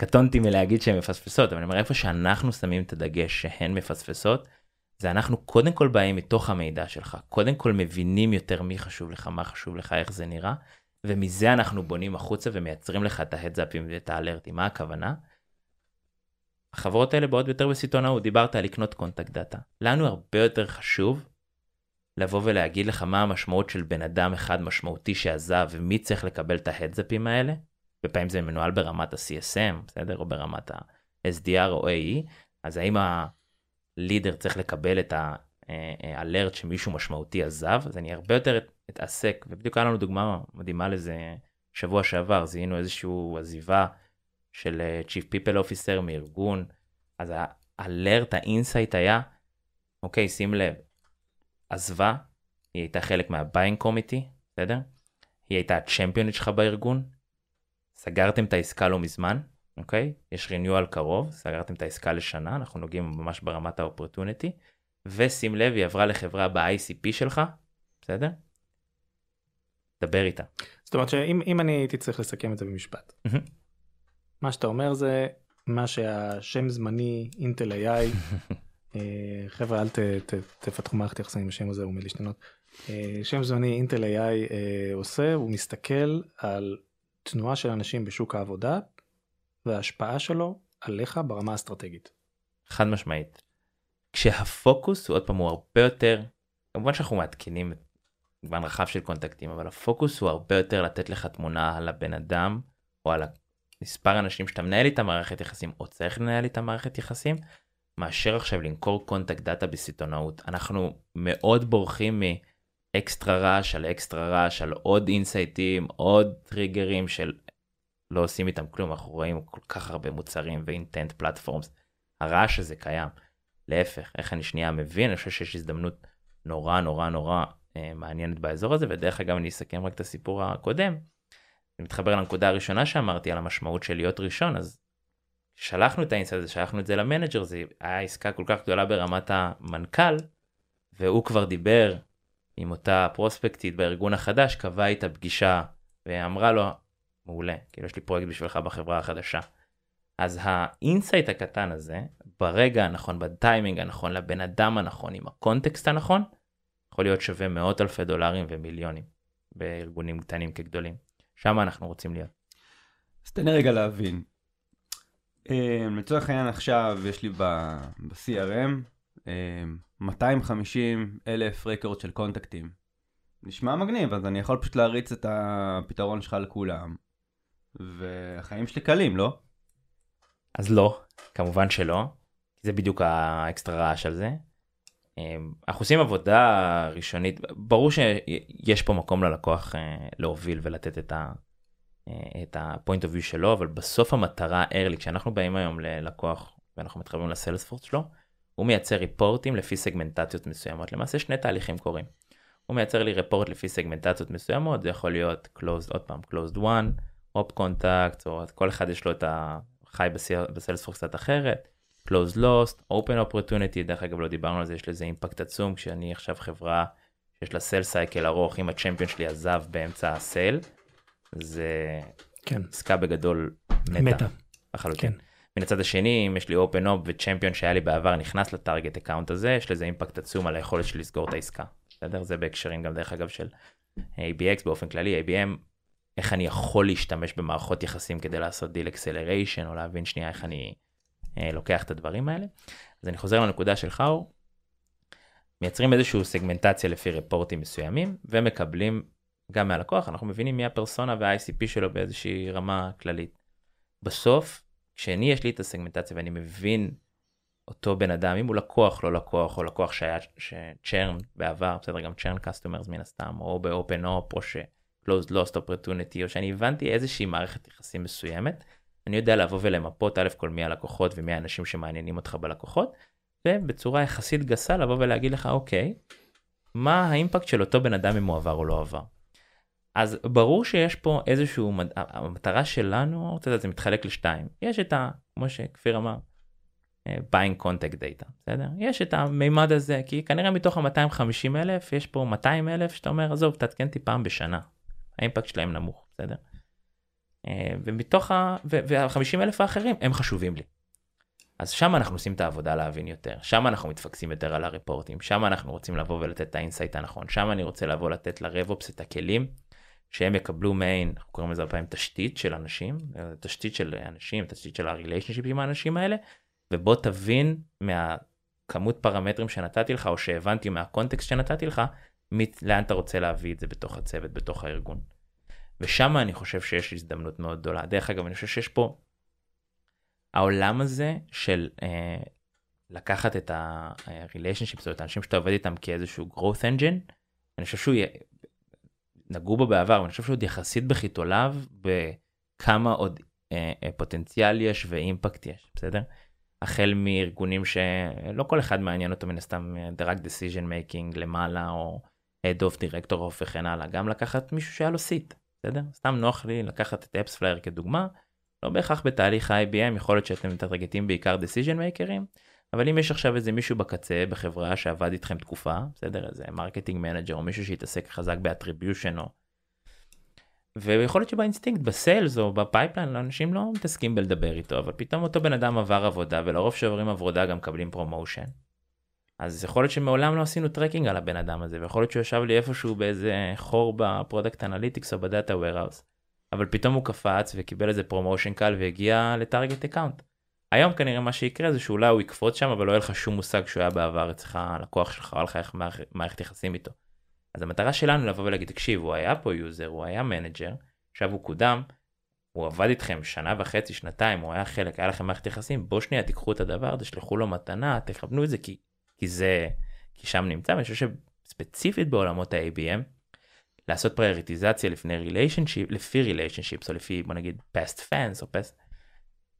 Speaker 3: קטונתי מלהגיד שהן מפספסות, אבל אני אומר איפה שאנחנו שמים את הדגש שהן מפספסות, זה אנחנו קודם כל באים מתוך המידע שלך, קודם כל מבינים יותר מי חשוב לך, מה חשוב לך, איך זה נראה, ומזה אנחנו בונים החוצה ומייצרים לך את ההדזאפים ואת האלרטים. מה הכוונה? החברות האלה באות יותר בסיטונאות, דיברת על לקנות contact data. לנו הרבה יותר חשוב לבוא ולהגיד לך מה המשמעות של בן אדם אחד משמעותי שעזב ומי צריך לקבל את ה heads up ים האלה. בפעמים זה מנוהל ברמת ה-CSM, בסדר? או ברמת ה-SDR או AE, אז האם ה leader צריך לקבל את ה alert שמישהו משמעותי עזב, אז אני הרבה יותר אתעסק, ובדיוק היה לנו דוגמה מדהימה לזה שבוע שעבר, זיהינו איזושהי עזיבה של אה, Chief People Officer מארגון, אז ה alert, ה insight היה, אוקיי, שים לב, עזבה, היא הייתה חלק מה buying committee, בסדר? היא הייתה הצ'מפיונית שלך בארגון, סגרתם את העסקה לא מזמן, אוקיי? יש ריניואל קרוב, סגרתם את העסקה לשנה, אנחנו נוגעים ממש ברמת האופורטוניטי, ושים לב, היא עברה לחברה ב-ICP שלך, בסדר? דבר איתה.
Speaker 1: זאת אומרת שאם אני הייתי צריך לסכם את זה במשפט, מה שאתה אומר זה מה שהשם זמני אינטל AI, [laughs] אה, חבר'ה אל ת, ת, תפתחו מערכת יחסים עם השם הזה הוא עומד להשתנות, אה, שם זמני אינטל AI אה, עושה, הוא מסתכל על תנועה של אנשים בשוק העבודה וההשפעה שלו עליך ברמה האסטרטגית.
Speaker 3: חד משמעית. כשהפוקוס הוא עוד פעם הוא הרבה יותר, כמובן שאנחנו מעדכנים מגוון רחב של קונטקטים, אבל הפוקוס הוא הרבה יותר לתת לך תמונה על הבן אדם או על מספר אנשים שאתה מנהל איתם מערכת יחסים או צריך לנהל איתם מערכת יחסים, מאשר עכשיו למכור contact data בסיטונאות. אנחנו מאוד בורחים מאקסטרה רעש על אקסטרה רעש על עוד insight ים, עוד טריגרים של לא עושים איתם כלום, אנחנו רואים כל כך הרבה מוצרים ו intent platforms. הרעש הזה קיים. להפך, איך אני שנייה מבין, אני חושב שיש הזדמנות נורא נורא נורא אה, מעניינת באזור הזה, ודרך אגב אני אסכם רק את הסיפור הקודם. אני מתחבר לנקודה הראשונה שאמרתי על המשמעות של להיות ראשון, אז שלחנו את ה insight הזה, שלחנו את זה ל manager, זה היה עסקה כל כך גדולה ברמת המנכ"ל, והוא כבר דיבר עם אותה prospect ית בארגון החדש, קבע איתה פגישה, ואמרה לו, מעולה, כאילו יש לי פרויקט בשבילך בחברה החדשה. אז ה insight הקטן הזה, ברגע הנכון, בטיימינג הנכון, לבן אדם הנכון, עם ה context הנכון, יכול להיות שווה מאות אלפי דולרים ומיליונים בארגונים קטנים כגדולים. שם אנחנו רוצים להיות.
Speaker 2: אז תן לי רגע להבין. אמ, לצורך העניין עכשיו יש לי ב-CRM 250 אלף רקורד של קונטקטים. נשמע מגניב, אז אני יכול פשוט להריץ את הפתרון שלך לכולם, והחיים שלי קלים, לא?
Speaker 3: אז לא, כמובן שלא. זה בדיוק האקסטרה רעש על זה. אמ, אנחנו עושים עבודה ראשונית, ברור שיש פה מקום ללקוח אה, להוביל ולתת את ה... אה, את ה-point of view שלו, אבל בסוף המטרה early, כשאנחנו באים היום ללקוח ואנחנו מתחברים לסיילספורט שלו, הוא מייצר ריפורטים לפי סגמנטציות מסוימות. למעשה שני תהליכים קורים. הוא מייצר לי ריפורט לפי סגמנטציות מסוימות, זה יכול להיות closed, עוד פעם, closed one, op contact, או כל אחד יש לו את ה... חי בסיילספורט קצת אחרת. closed lost, open opportunity, דרך אגב לא דיברנו על זה, יש לזה אימפקט עצום, כשאני עכשיו חברה שיש לה sale cycle ארוך, אם ה champion שלי עזב באמצע ה sale, זה כן. עסקה בגדול מתה. מתה. לחלוטין. כן. מן הצד השני, אם יש לי open op ו champion שהיה לי בעבר נכנס ל target account הזה, יש לזה impact עצום על היכולת שלי לסגור את העסקה. בסדר? זה בהקשרים גם דרך אגב של ABX באופן כללי, ABM, איך אני יכול להשתמש במערכות יחסים כדי לעשות deal acceleration, או להבין שנייה איך אני אה, לוקח את הדברים האלה. אז אני חוזר לנקודה שלך, אור. מייצרים איזושהי סגמנטציה לפי report ים מסוימים, ומקבלים גם מהלקוח, אנחנו מבינים מי הפרסונה וה-ICP שלו באיזושהי רמה כללית. בסוף, כשאני יש לי את הסגמנטציה ואני מבין אותו בן אדם, אם הוא לקוח, לא לקוח, או לקוח שהיה churn בעבר, בסדר, גם churn customers מן הסתם, או ב-open op, או ש-closed lost opportunity, או שאני הבנתי איזושהי מערכת יחסים מסוימת, אני יודע לבוא ולמפות א' כל מי הלקוחות ומי האנשים שמעניינים אותך בלקוחות, ובצורה יחסית גסה לבוא ולהגיד לך, אוקיי, מה האימפקט של אותו בן אדם אם הוא עבר או לא עבר. אז ברור שיש פה איזשהו, המטרה שלנו, אתה יודע, זה מתחלק לשתיים. יש את ה, כמו שכפיר אמר, אה, buying contact data, בסדר? יש את המימד הזה, כי כנראה מתוך ה-250 אלף, יש פה 200 אלף שאתה אומר, עזוב, תעדכן אותי פעם בשנה. האימפקט שלהם נמוך, בסדר? אה, ומתוך ה... וה-50 אלף האחרים הם חשובים לי. אז שם אנחנו עושים את העבודה להבין יותר, שם אנחנו מתפקסים יותר על ה reports, שם אנחנו רוצים לבוא ולתת את ה insight הנכון, שם אני רוצה לבוא לתת ל RevOps את הכלים שהם יקבלו מעין, אנחנו קוראים לזה פעמים תשתית של אנשים, תשתית של אנשים, תשתית של ה relationship עם האנשים האלה, ובוא תבין מהכמות פרמטרים שנתתי לך, או שהבנתי מהקונטקסט שנתתי לך, לאן אתה רוצה להביא את זה בתוך הצוות, בתוך הארגון. ושם אני חושב שיש הזדמנות מאוד גדולה. דרך אגב, אני חושב שיש פה, העולם הזה של אה, לקחת את ה-relationships, או את האנשים שאתה עובד איתם כאיזשהו growth engine, אני חושב שהוא נגעו בו בעבר, ואני חושב שהוא עוד יחסית בחיתוליו בכמה עוד אה, אה, פוטנציאל יש ואימפקט יש, בסדר? החל מארגונים שלא כל אחד מעניין אותו מן הסתם דרג decision making למעלה או head of director וכן הלאה, גם לקחת מישהו שהיה לו seat, בסדר? סתם נוח לי לקחת את AppsFlyer כדוגמה, לא בהכרח בתהליך ABM, יכול להיות שאתם מטרגטים בעיקר decision makers, אבל אם יש עכשיו איזה מישהו בקצה בחברה שעבד איתכם תקופה, בסדר? איזה marketing manager או מישהו שהתעסק חזק ב attribution או... ויכול להיות שבאינסטינקט, ב sales או ב pipeline, אנשים לא מתעסקים בלדבר איתו, אבל פתאום אותו בן אדם עבר עבודה, ולרוב שעוברים עבודה גם מקבלים promotion. אז יכול להיות שמעולם לא עשינו tracking על הבן אדם הזה ויכול להיות שהוא ישב לי איפשהו באיזה חור ב product analytics או ב data warehouse. אבל פתאום הוא קפץ וקיבל איזה promotion קל והגיע ל target account. היום כנראה מה שיקרה זה שאולי הוא יקפוץ שם אבל לא יהיה לך שום מושג שהוא היה בעבר אצלך לקוח שלך או לך איך מערכת יחסים איתו. אז המטרה שלנו לבוא ולהגיד תקשיב הוא היה פה user הוא היה manager עכשיו הוא קודם הוא עבד איתכם שנה וחצי שנתיים הוא היה חלק היה לכם מערכת יחסים בוא שנייה תיקחו את הדבר תשלחו לו מתנה תכוונו את זה כי כי זה כי שם נמצא ואני חושב שספציפית בעולמות ה-ABM לעשות פריוריטיזציה לפי relationship לפי relationship או לפי בוא נגיד past fans או past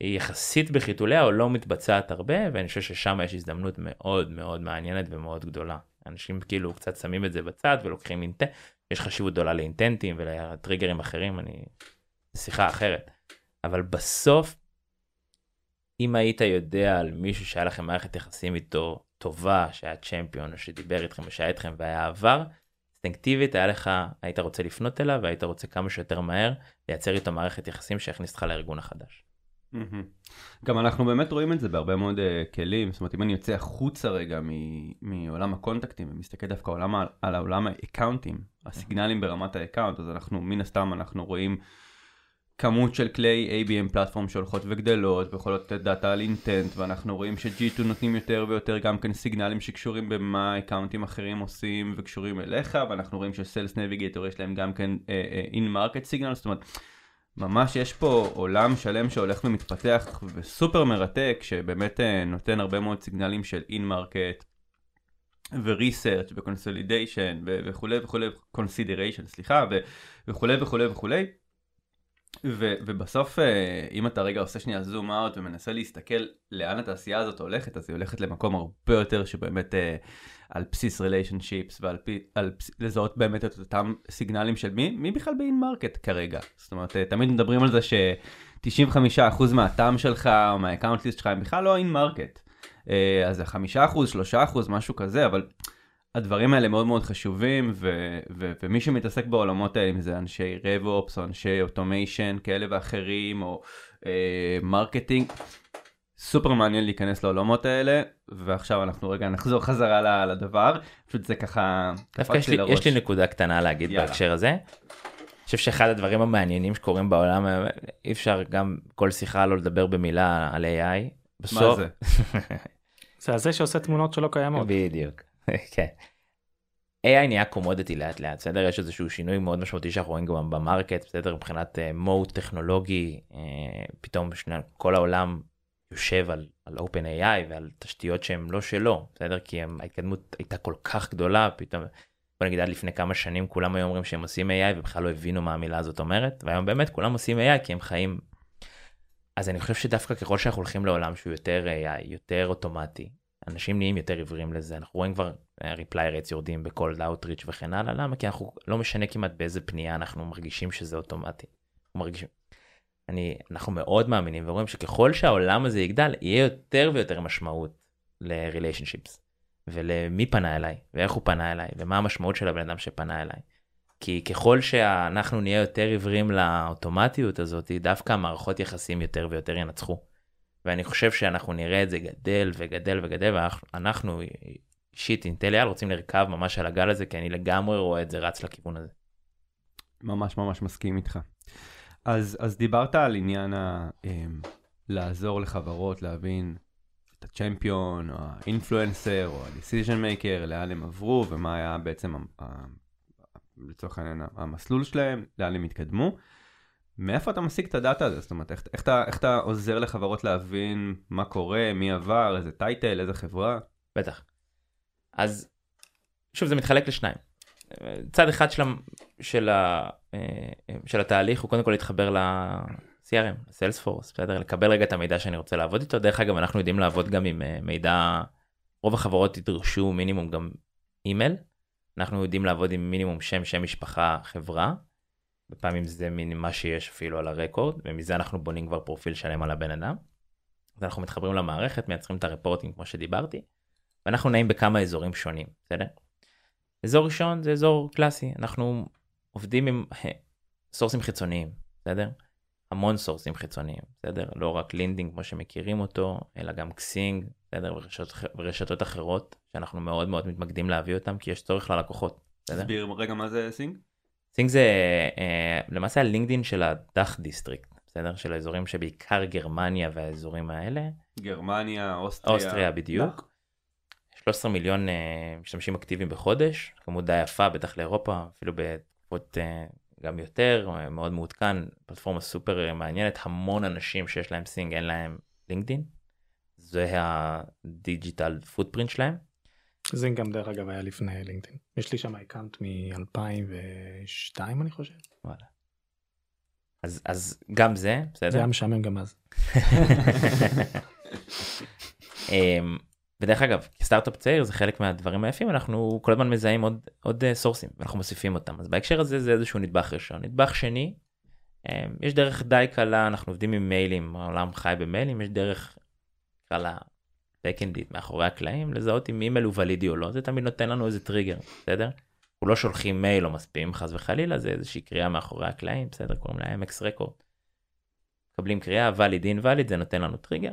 Speaker 3: היא יחסית בחיתוליה או לא מתבצעת הרבה ואני חושב ששם יש הזדמנות מאוד מאוד מעניינת ומאוד גדולה. אנשים כאילו קצת שמים את זה בצד ולוקחים intent, יש חשיבות גדולה לאינטנטים ולטריגרים אחרים, אני... שיחה אחרת. אבל בסוף, אם היית יודע על מישהו שהיה לכם מערכת יחסים איתו טובה, שהיה champion, או שדיבר איתכם ושהיה איתכם והיה עבר, אינסטינקטיבית היה לך, היית רוצה לפנות אליו והיית רוצה כמה שיותר מהר לייצר איתו מערכת יחסים שיכניס אותך לארגון החדש.
Speaker 2: גם אנחנו באמת רואים את זה בהרבה מאוד uh, כלים, זאת אומרת אם אני יוצא החוצה רגע מעולם הקונטקטים ומסתכל דווקא עולם, על העולם האקאונטים, הסיגנלים ברמת ה account, אז אנחנו מן הסתם אנחנו רואים כמות של כלי ABM platform שהולכות וגדלות ויכולות לתת דאטה על intent ואנחנו רואים ש-G2 נותנים יותר ויותר גם כן סיגנלים שקשורים במה אקאונטים אחרים עושים וקשורים אליך ואנחנו רואים ש Sales Navigator יש להם גם כן in market signal זאת אומרת ממש יש פה עולם שלם שהולך ומתפתח וסופר מרתק שבאמת אה, נותן הרבה מאוד סיגנלים של in market ו research ו consideration וכולי וכולי consideration סליחה וכולי וכולי וכולי. ובסוף אה, אם אתה רגע עושה שנייה zoom out ומנסה להסתכל לאן התעשייה הזאת הולכת אז היא הולכת למקום הרבה יותר שבאמת אה, על בסיס relationships ועל פי, על, לזהות באמת את אותם סיגנלים של מי, מי בכלל ב in market כרגע. זאת אומרת אה, תמיד מדברים על זה ש-95% מה TAM שלך או מה account list שלך הם בכלל לא in market. אז זה 5% 3% משהו כזה אבל. הדברים האלה מאוד מאוד חשובים ו- ו- ומי שמתעסק בעולמות האלה אם זה אנשי RevOps או אנשי automation כאלה ואחרים או marketing. אה, סופר מעניין להיכנס לעולמות האלה ועכשיו אנחנו רגע נחזור חזרה לדבר פשוט זה ככה
Speaker 3: דווקא יש לי, יש לי נקודה קטנה להגיד יאללה. בהקשר הזה. אני חושב שאחד הדברים המעניינים שקורים בעולם אי אפשר גם כל שיחה לא לדבר במילה על AI.
Speaker 2: בסוף... מה זה? [laughs]
Speaker 1: זה הזה שעושה תמונות שלא קיימות.
Speaker 3: בדיוק. [laughs] כן. AI נהיה קומודיטי לאט לאט בסדר יש איזשהו שינוי מאוד משמעותי שאנחנו רואים גם במרקט בסדר מבחינת מוד uh, טכנולוגי uh, פתאום שני, כל העולם יושב על, על OpenAI ועל תשתיות שהן לא שלו בסדר כי הם, ההתקדמות הייתה כל כך גדולה פתאום בוא נגיד עד לפני כמה שנים כולם היו אומרים שהם עושים AI ובכלל לא הבינו מה המילה הזאת אומרת והיום באמת כולם עושים AI כי הם חיים. אז אני חושב שדווקא ככל שאנחנו הולכים לעולם שהוא יותר AI יותר אוטומטי אנשים נהיים יותר עיוורים לזה אנחנו רואים כבר reply אה, rates יורדים בכל outreach וכן הלאה למה כי אנחנו לא משנה כמעט באיזה פנייה אנחנו מרגישים שזה אוטומטי. מרגישים. אני אנחנו מאוד מאמינים ורואים שככל שהעולם הזה יגדל יהיה יותר ויותר משמעות ל relationships ולמי פנה אליי ואיך הוא פנה אליי ומה המשמעות של הבן אדם שפנה אליי. כי ככל שאנחנו נהיה יותר עיוורים לאוטומטיות הזאת דווקא המערכות יחסים יותר ויותר ינצחו. ואני חושב שאנחנו נראה את זה גדל וגדל וגדל ואנחנו אישית Intail רוצים לרכב ממש על הגל הזה כי אני לגמרי רואה את זה רץ לכיוון הזה.
Speaker 2: ממש ממש מסכים איתך. אז, אז דיברת על עניין ה, um, לעזור לחברות להבין את ה champion או ה influencer או ה decision maker לאן הם עברו ומה היה בעצם לצורך העניין המסלול שלהם לאן הם התקדמו. מאיפה אתה משיג את הדאטה הזה? זאת אומרת, איך, איך, אתה, איך אתה עוזר לחברות להבין מה קורה, מי עבר, איזה title, איזה חברה?
Speaker 3: בטח. אז שוב זה מתחלק לשניים. צד אחד של, של, ה, של התהליך הוא קודם כל להתחבר ל-CRM, Salesforce, בסדר? לקבל רגע את המידע שאני רוצה לעבוד איתו. דרך אגב אנחנו יודעים לעבוד גם עם אה, מידע, רוב החברות ידרשו מינימום גם אימייל. אנחנו יודעים לעבוד עם מינימום שם, שם משפחה, חברה. בפעמים זה מין מה שיש אפילו על ה record ומזה אנחנו בונים כבר פרופיל שלם על הבן אדם. אז אנחנו מתחברים למערכת מייצרים את ה reports כמו שדיברתי. ואנחנו נעים בכמה אזורים שונים בסדר. אזור ראשון זה אזור קלאסי אנחנו עובדים עם סורסים חיצוניים בסדר. המון סורסים חיצוניים בסדר לא רק LinkedIn כמו שמכירים אותו אלא גם Xing בסדר? ורשתות, ורשתות אחרות, שאנחנו מאוד מאוד מתמקדים להביא אותם, כי יש צורך ללקוחות, בסדר?
Speaker 2: תסביר רגע מה זה Xing?
Speaker 3: Xing זה אה, למעשה ה LinkedIn של ה DACH district, בסדר? של האזורים שבעיקר גרמניה והאזורים האלה.
Speaker 2: גרמניה, אוסטריה.
Speaker 3: אוסטריה בדיוק. 13 מיליון אה, משתמשים אקטיביים בחודש, כמות די יפה, בטח לאירופה, אפילו בתקופות אה, גם יותר, אה, מאוד מעודכן, פלטפורמה סופר מעניינת, המון אנשים שיש להם Xing, אין להם LinkedIn. זה ה digital footprint שלהם.
Speaker 1: זה גם דרך אגב היה לפני LinkedIn. יש לי שם account מ-2002 אני חושב.
Speaker 3: וואלה. אז, אז גם זה, בסדר?
Speaker 1: זה היה משעמם גם אז. [laughs]
Speaker 3: ודרך אגב, כסטארט-אפ צעיר זה חלק מהדברים היפים, אנחנו כל הזמן מזהים עוד, עוד אה, sourceים, ואנחנו מוסיפים אותם. אז בהקשר הזה זה איזשהו נדבך ראשון. נדבך שני, אמ, יש דרך די קלה, אנחנו עובדים עם מיילים, העולם חי במיילים, יש דרך, נקרא לה בקנדית מאחורי הקלעים, לזהות אם אימייל הוא ולידי או לא, זה תמיד נותן לנו איזה טריגר, בסדר? אנחנו לא שולחים מייל או מספימים חס וחלילה, זה איזושהי קריאה מאחורי הקלעים, בסדר? קוראים לה MX record. מקבלים קריאה, valid invalid, זה נותן לנו טריגר.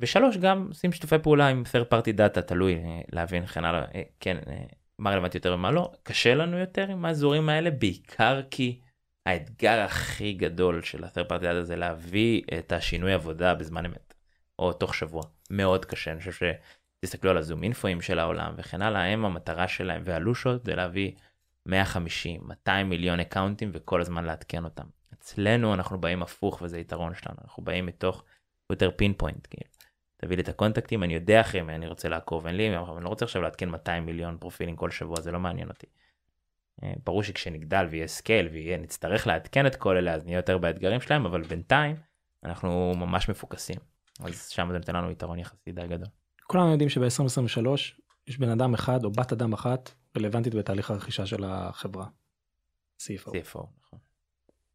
Speaker 3: ושלוש, גם עושים שיתופי פעולה עם third party data, תלוי אה, להבין וכן הלאה, אה, כן, אה, מה רלוונטי יותר ומה לא. קשה לנו יותר עם האזורים האלה, בעיקר כי האתגר הכי גדול של ה-third party data זה להביא את השינוי עבודה בזמן אמת, או תוך שבוע. מאוד קשה, אני חושב שתסתכלו על ה ZoomInfoאים של העולם וכן הלאה, הם המטרה שלהם והלשונות זה להביא 150, 200 מיליון accountים וכל הזמן לעדכן אותם. אצלנו אנחנו באים הפוך וזה יתרון שלנו, אנחנו באים מתוך יותר pinpoint, כאילו. תביא לי את ה contactים, אני יודע אחרי מי אני רוצה לעקוב, אין לי, אני לא רוצה עכשיו לעדכן 200 מיליון פרופילים כל שבוע, זה לא מעניין אותי. אה, ברור שכשנגדל ויהיה scale ונצטרך לעדכן את כל אלה אז נהיה יותר באתגרים שלהם, אבל בינתיים אנחנו ממש מפוקסים. אז שם זה נותן לנו יתרון יחסי די גדול.
Speaker 1: כולנו יודעים שב-2023 יש בן אדם אחד או בת אדם אחת רלוונטית בתהליך הרכישה של החברה. CFO.
Speaker 3: CFO, נכון.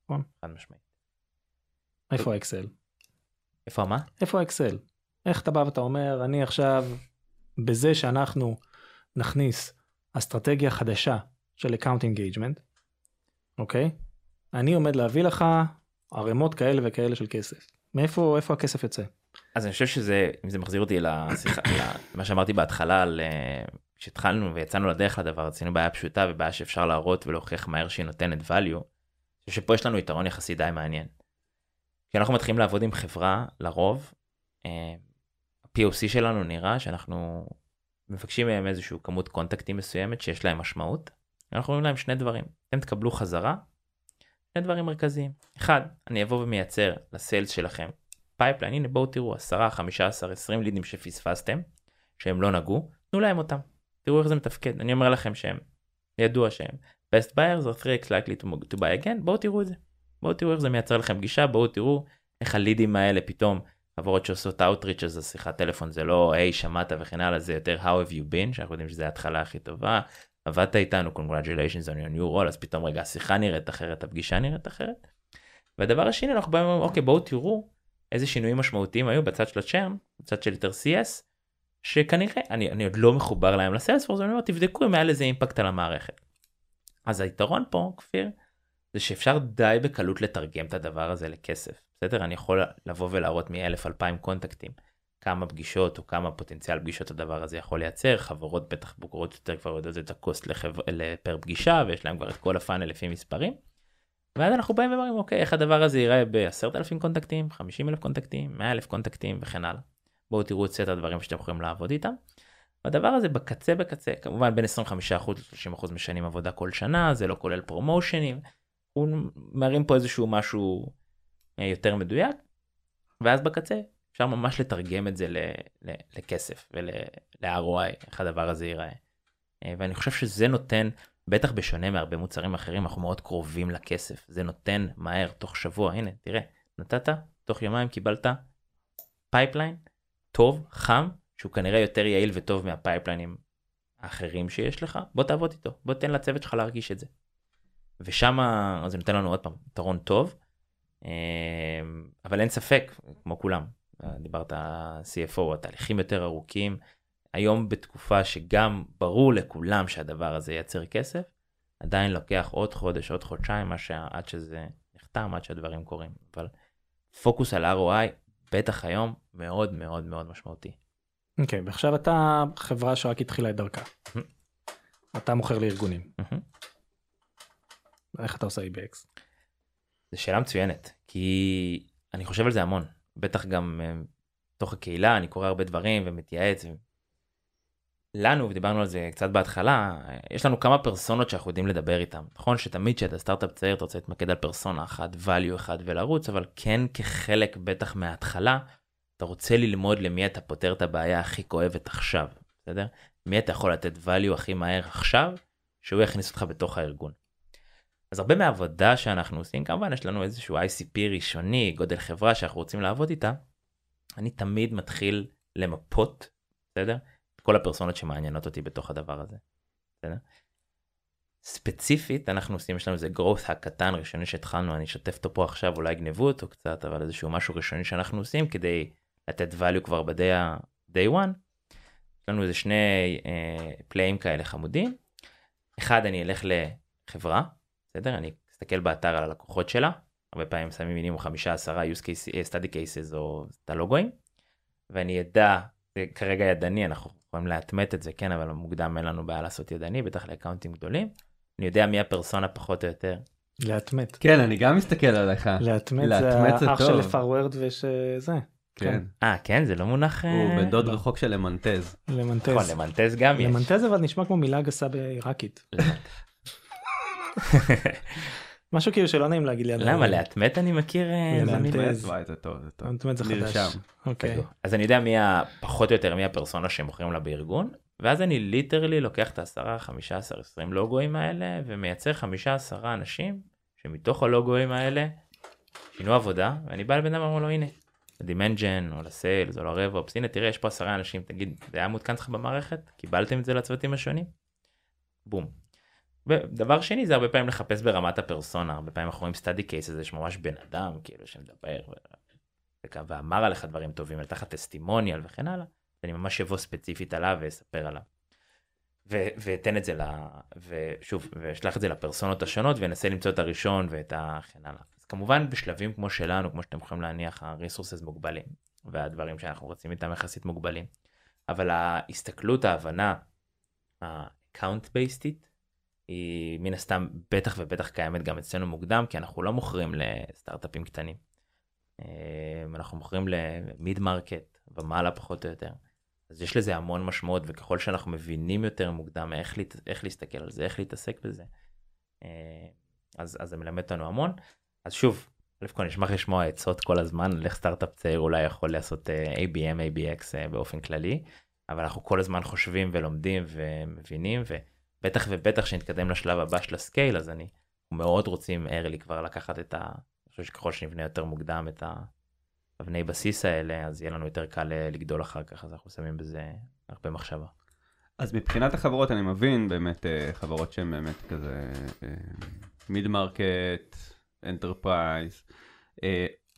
Speaker 1: נכון.
Speaker 3: חד משמעית.
Speaker 1: איפה ה Excel?
Speaker 3: איפה מה?
Speaker 1: איפה ה Excel? איך אתה בא ואתה אומר אני עכשיו בזה שאנחנו נכניס אסטרטגיה חדשה של account engagement, אוקיי? אני עומד להביא לך ערימות כאלה וכאלה של כסף. מאיפה איפה הכסף יוצא?
Speaker 3: אז אני חושב שזה, אם זה מחזיר אותי לשיחה, למה שאמרתי בהתחלה, על, אה, כשהתחלנו ויצאנו לדרך לדבר, רצינו בעיה פשוטה ובעיה שאפשר להראות ולהוכיח מהר שהיא נותנת value, שפה יש לנו יתרון יחסי די מעניין. כשאנחנו מתחילים לעבוד עם חברה, לרוב, אה, ה-POC שלנו נראה שאנחנו מבקשים מהם איזושהי כמות קונטקטים מסוימת שיש להם משמעות. אנחנו אומרים להם שני דברים, אתם תקבלו חזרה, שני דברים מרכזיים. אחד, אני אבוא ומייצר ל sales שלכם pipeline, הנה בואו תראו 10, 15, 20 leadים שפספסתם, שהם לא נגעו, תנו להם אותם. תראו איך זה מתפקד, אני אומר לכם שהם, ידוע שהם best buyers are 3x likely to, buy again, בואו תראו את זה. בואו תראו איך זה מייצר לכם פגישה, בואו תראו איך ה leadים האלה פתאום, חברות שעושות outreach אז השיחת טלפון זה לא היי שמעת וכן הלאה, זה יותר how have you been, שאנחנו יודעים שזה ההתחלה הכי טובה, עבדת איתנו, congratulations on your new role, אז פתאום רגע השיחה נראית אחרת, הפגישה נראית אחרת. והדבר השני אנחנו באים ואומרים אוקיי בואו תראו איזה שינויים משמעותיים היו בצד של הצ'רן, בצד של יותר CS, שכנראה אני, אני עוד לא מחובר להם לסיילספורס, אני אומר תבדקו אם היה לזה אימפקט על המערכת. אז היתרון פה כפיר זה שאפשר די בקלות לתרגם את הדבר הזה לכסף. בסדר? אני יכול לבוא ולהראות מאלף אלפיים קונטקטים כמה פגישות או כמה פוטנציאל פגישות הדבר הזה יכול לייצר, חברות בטח בוגרות יותר כבר יודעות את הקוסט לחבר... לפר פגישה ויש להם כבר את כל הפאנל לפי מספרים. ואז אנחנו באים ואומרים אוקיי איך הדבר הזה ייראה בעשרת אלפים קונטקטים, חמישים אלף קונטקטים, מאה אלף קונטקטים וכן הלאה. בואו תראו את סט הדברים שאתם יכולים לעבוד איתם. הדבר הזה בקצה בקצה כמובן בין 25% ל-30% משנים עבודה כל שנה זה לא כולל פרומושנים. הוא מרים פה איזשהו משהו יותר מדויק. ואז בקצה אפשר ממש לתרגם את זה לכסף ול-ROI איך הדבר הזה ייראה. אה, ואני חושב שזה נותן בטח בשונה מהרבה מוצרים אחרים אנחנו מאוד קרובים לכסף זה נותן מהר תוך שבוע הנה תראה נתת תוך יומיים קיבלת pipeline טוב חם שהוא כנראה יותר יעיל וטוב מה pipelineים האחרים שיש לך בוא תעבוד איתו בוא תן לצוות שלך להרגיש את זה. ושם זה נותן לנו עוד פעם יתרון טוב אה, אבל אין ספק כמו כולם דיברת CFO התהליכים יותר ארוכים היום בתקופה שגם ברור לכולם שהדבר הזה ייצר כסף, עדיין לוקח עוד חודש, עוד חודשיים, שעד שזה נחתם, עד שהדברים קורים. אבל פוקוס על ROI, בטח היום, מאוד מאוד מאוד משמעותי.
Speaker 1: אוקיי, ועכשיו אתה חברה שרק התחילה את דרכה. אתה מוכר לארגונים. איך אתה עושה EBX?
Speaker 3: זו שאלה מצוינת, כי אני חושב על זה המון, בטח גם אה, בתוך הקהילה, אני קורא הרבה דברים ומתייעץ. ו... לנו, ודיברנו על זה קצת בהתחלה, אה, יש לנו כמה פרסונות שאנחנו יודעים לדבר איתם. נכון שתמיד כשאתה סטארט-אפ צעיר אתה רוצה להתמקד על פרסונה אחת, value אחד ולרוץ, אבל כן כחלק בטח מההתחלה, אתה רוצה ללמוד למי אתה פותר את הבעיה הכי כואבת עכשיו, בסדר? מי אתה יכול לתת value הכי מהר עכשיו, שהוא יכניס אותך בתוך הארגון. אז הרבה מהעבודה שאנחנו עושים, כמובן יש לנו איזשהו ICP ראשוני, גודל חברה שאנחנו רוצים לעבוד איתה, אני תמיד מתחיל למפות, בסדר? את כל הפרסונות שמעניינות אותי בתוך הדבר הזה, בסדר? ספציפית אנחנו עושים, יש לנו איזה growth הקטן ראשוני שהתחלנו, אני אשתף אותו פה עכשיו, אולי יגנבו אותו קצת, אבל איזשהו משהו ראשוני שאנחנו עושים כדי לתת value כבר ב-day one. יש לנו איזה שני אה, פלאים כאלה חמודים. אחד, אני אלך לחברה, בסדר? אני אסתכל באתר על הלקוחות שלה, הרבה פעמים שמים מינימום חמישה עשרה use case, אה, study cases או את הלוגוים, ואני אדע, זה כרגע ידני, אנחנו יכולים להטמט את זה, כן, אבל מוקדם אין לנו בעיה לעשות ידני, בטח לאקאונטים גדולים. אני יודע מי הפרסונה פחות או יותר.
Speaker 1: להטמט.
Speaker 2: כן, אני גם מסתכל עליך.
Speaker 1: להטמט
Speaker 2: להטמט
Speaker 1: זה
Speaker 2: זה
Speaker 1: האח. של פארוורד ושזה.
Speaker 2: כן.
Speaker 3: אה, כן, זה לא מונח...
Speaker 2: הוא
Speaker 3: אה,
Speaker 2: בן דוד
Speaker 1: לא.
Speaker 2: רחוק של למנטז.
Speaker 1: למנטז.
Speaker 3: נכון, למנטז גם יש.
Speaker 1: למנטז אבל נשמע כמו מילה גסה בעיראקית. [laughs] משהו כאילו שלא נעים להגיד ליד.
Speaker 3: למה להטמט אני מכיר אה. זה.
Speaker 1: אז-
Speaker 2: וואי, זה טוב, זה טוב.
Speaker 1: להטמט זה חדש. אוקיי.
Speaker 3: אז אני יודע מי ה... פחות או יותר מי הפרסונה שמוכרים לה בארגון, ואז אני ליטרלי לוקח את ה-10, 15, 20 לוגוים האלה, ומייצר 15 אנשים שמתוך הלוגוים האלה שינו עבודה, ואני בא לבן אדם ואומר לו הנה, ל demand gen או ל sales או ל RevOps, הנה תראה יש פה עשרה אנשים, תגיד זה היה מעודכן אצלך במערכת? קיבלתם את זה לצוותים השונים? בום. ודבר שני זה הרבה פעמים לחפש ברמת הפרסונה, הרבה פעמים אנחנו רואים study case הזה שממש בן אדם כאילו שמדבר ו- ואמר עליך דברים טובים, לך testimonial וכן הלאה, אני ממש אבוא ספציפית עליו ואספר עליו. ו- ואתן את זה ל... ושוב, ואשלח את זה ל personaות השונות ואנסה למצוא את הראשון ואת הכן הלאה. אז כמובן בשלבים כמו שלנו, כמו שאתם יכולים להניח, ה-resources מוגבלים, והדברים שאנחנו רוצים איתם יחסית מוגבלים. אבל ההסתכלות, ההבנה, ה-account based היא מן הסתם בטח ובטח קיימת גם אצלנו מוקדם, כי אנחנו לא מוכרים לסטארט-אפים קטנים. אה, אנחנו מוכרים ל mid market ומעלה פחות או יותר. אז יש לזה המון משמעות וככל שאנחנו מבינים יותר מוקדם איך, להת... איך להסתכל על זה איך להתעסק בזה אה, אז, אז זה מלמד אותנו המון אז שוב אלף כל נשמח לשמוע עצות כל הזמן על איך סטארט-אפ צעיר אולי יכול לעשות אה, ABM ABX אה, באופן כללי אבל אנחנו כל הזמן חושבים ולומדים ומבינים ובטח ובטח שנתקדם לשלב הבא של ה scale אז אני מאוד רוצים early כבר לקחת את ה... אני חושב שככל שנבנה יותר מוקדם את ה... אבני בסיס האלה אז יהיה לנו יותר קל אה, לגדול אחר כך אז אנחנו שמים בזה הרבה מחשבה.
Speaker 2: אז מבחינת החברות אני מבין באמת אה, חברות שהן באמת כזה mid market, enterprise,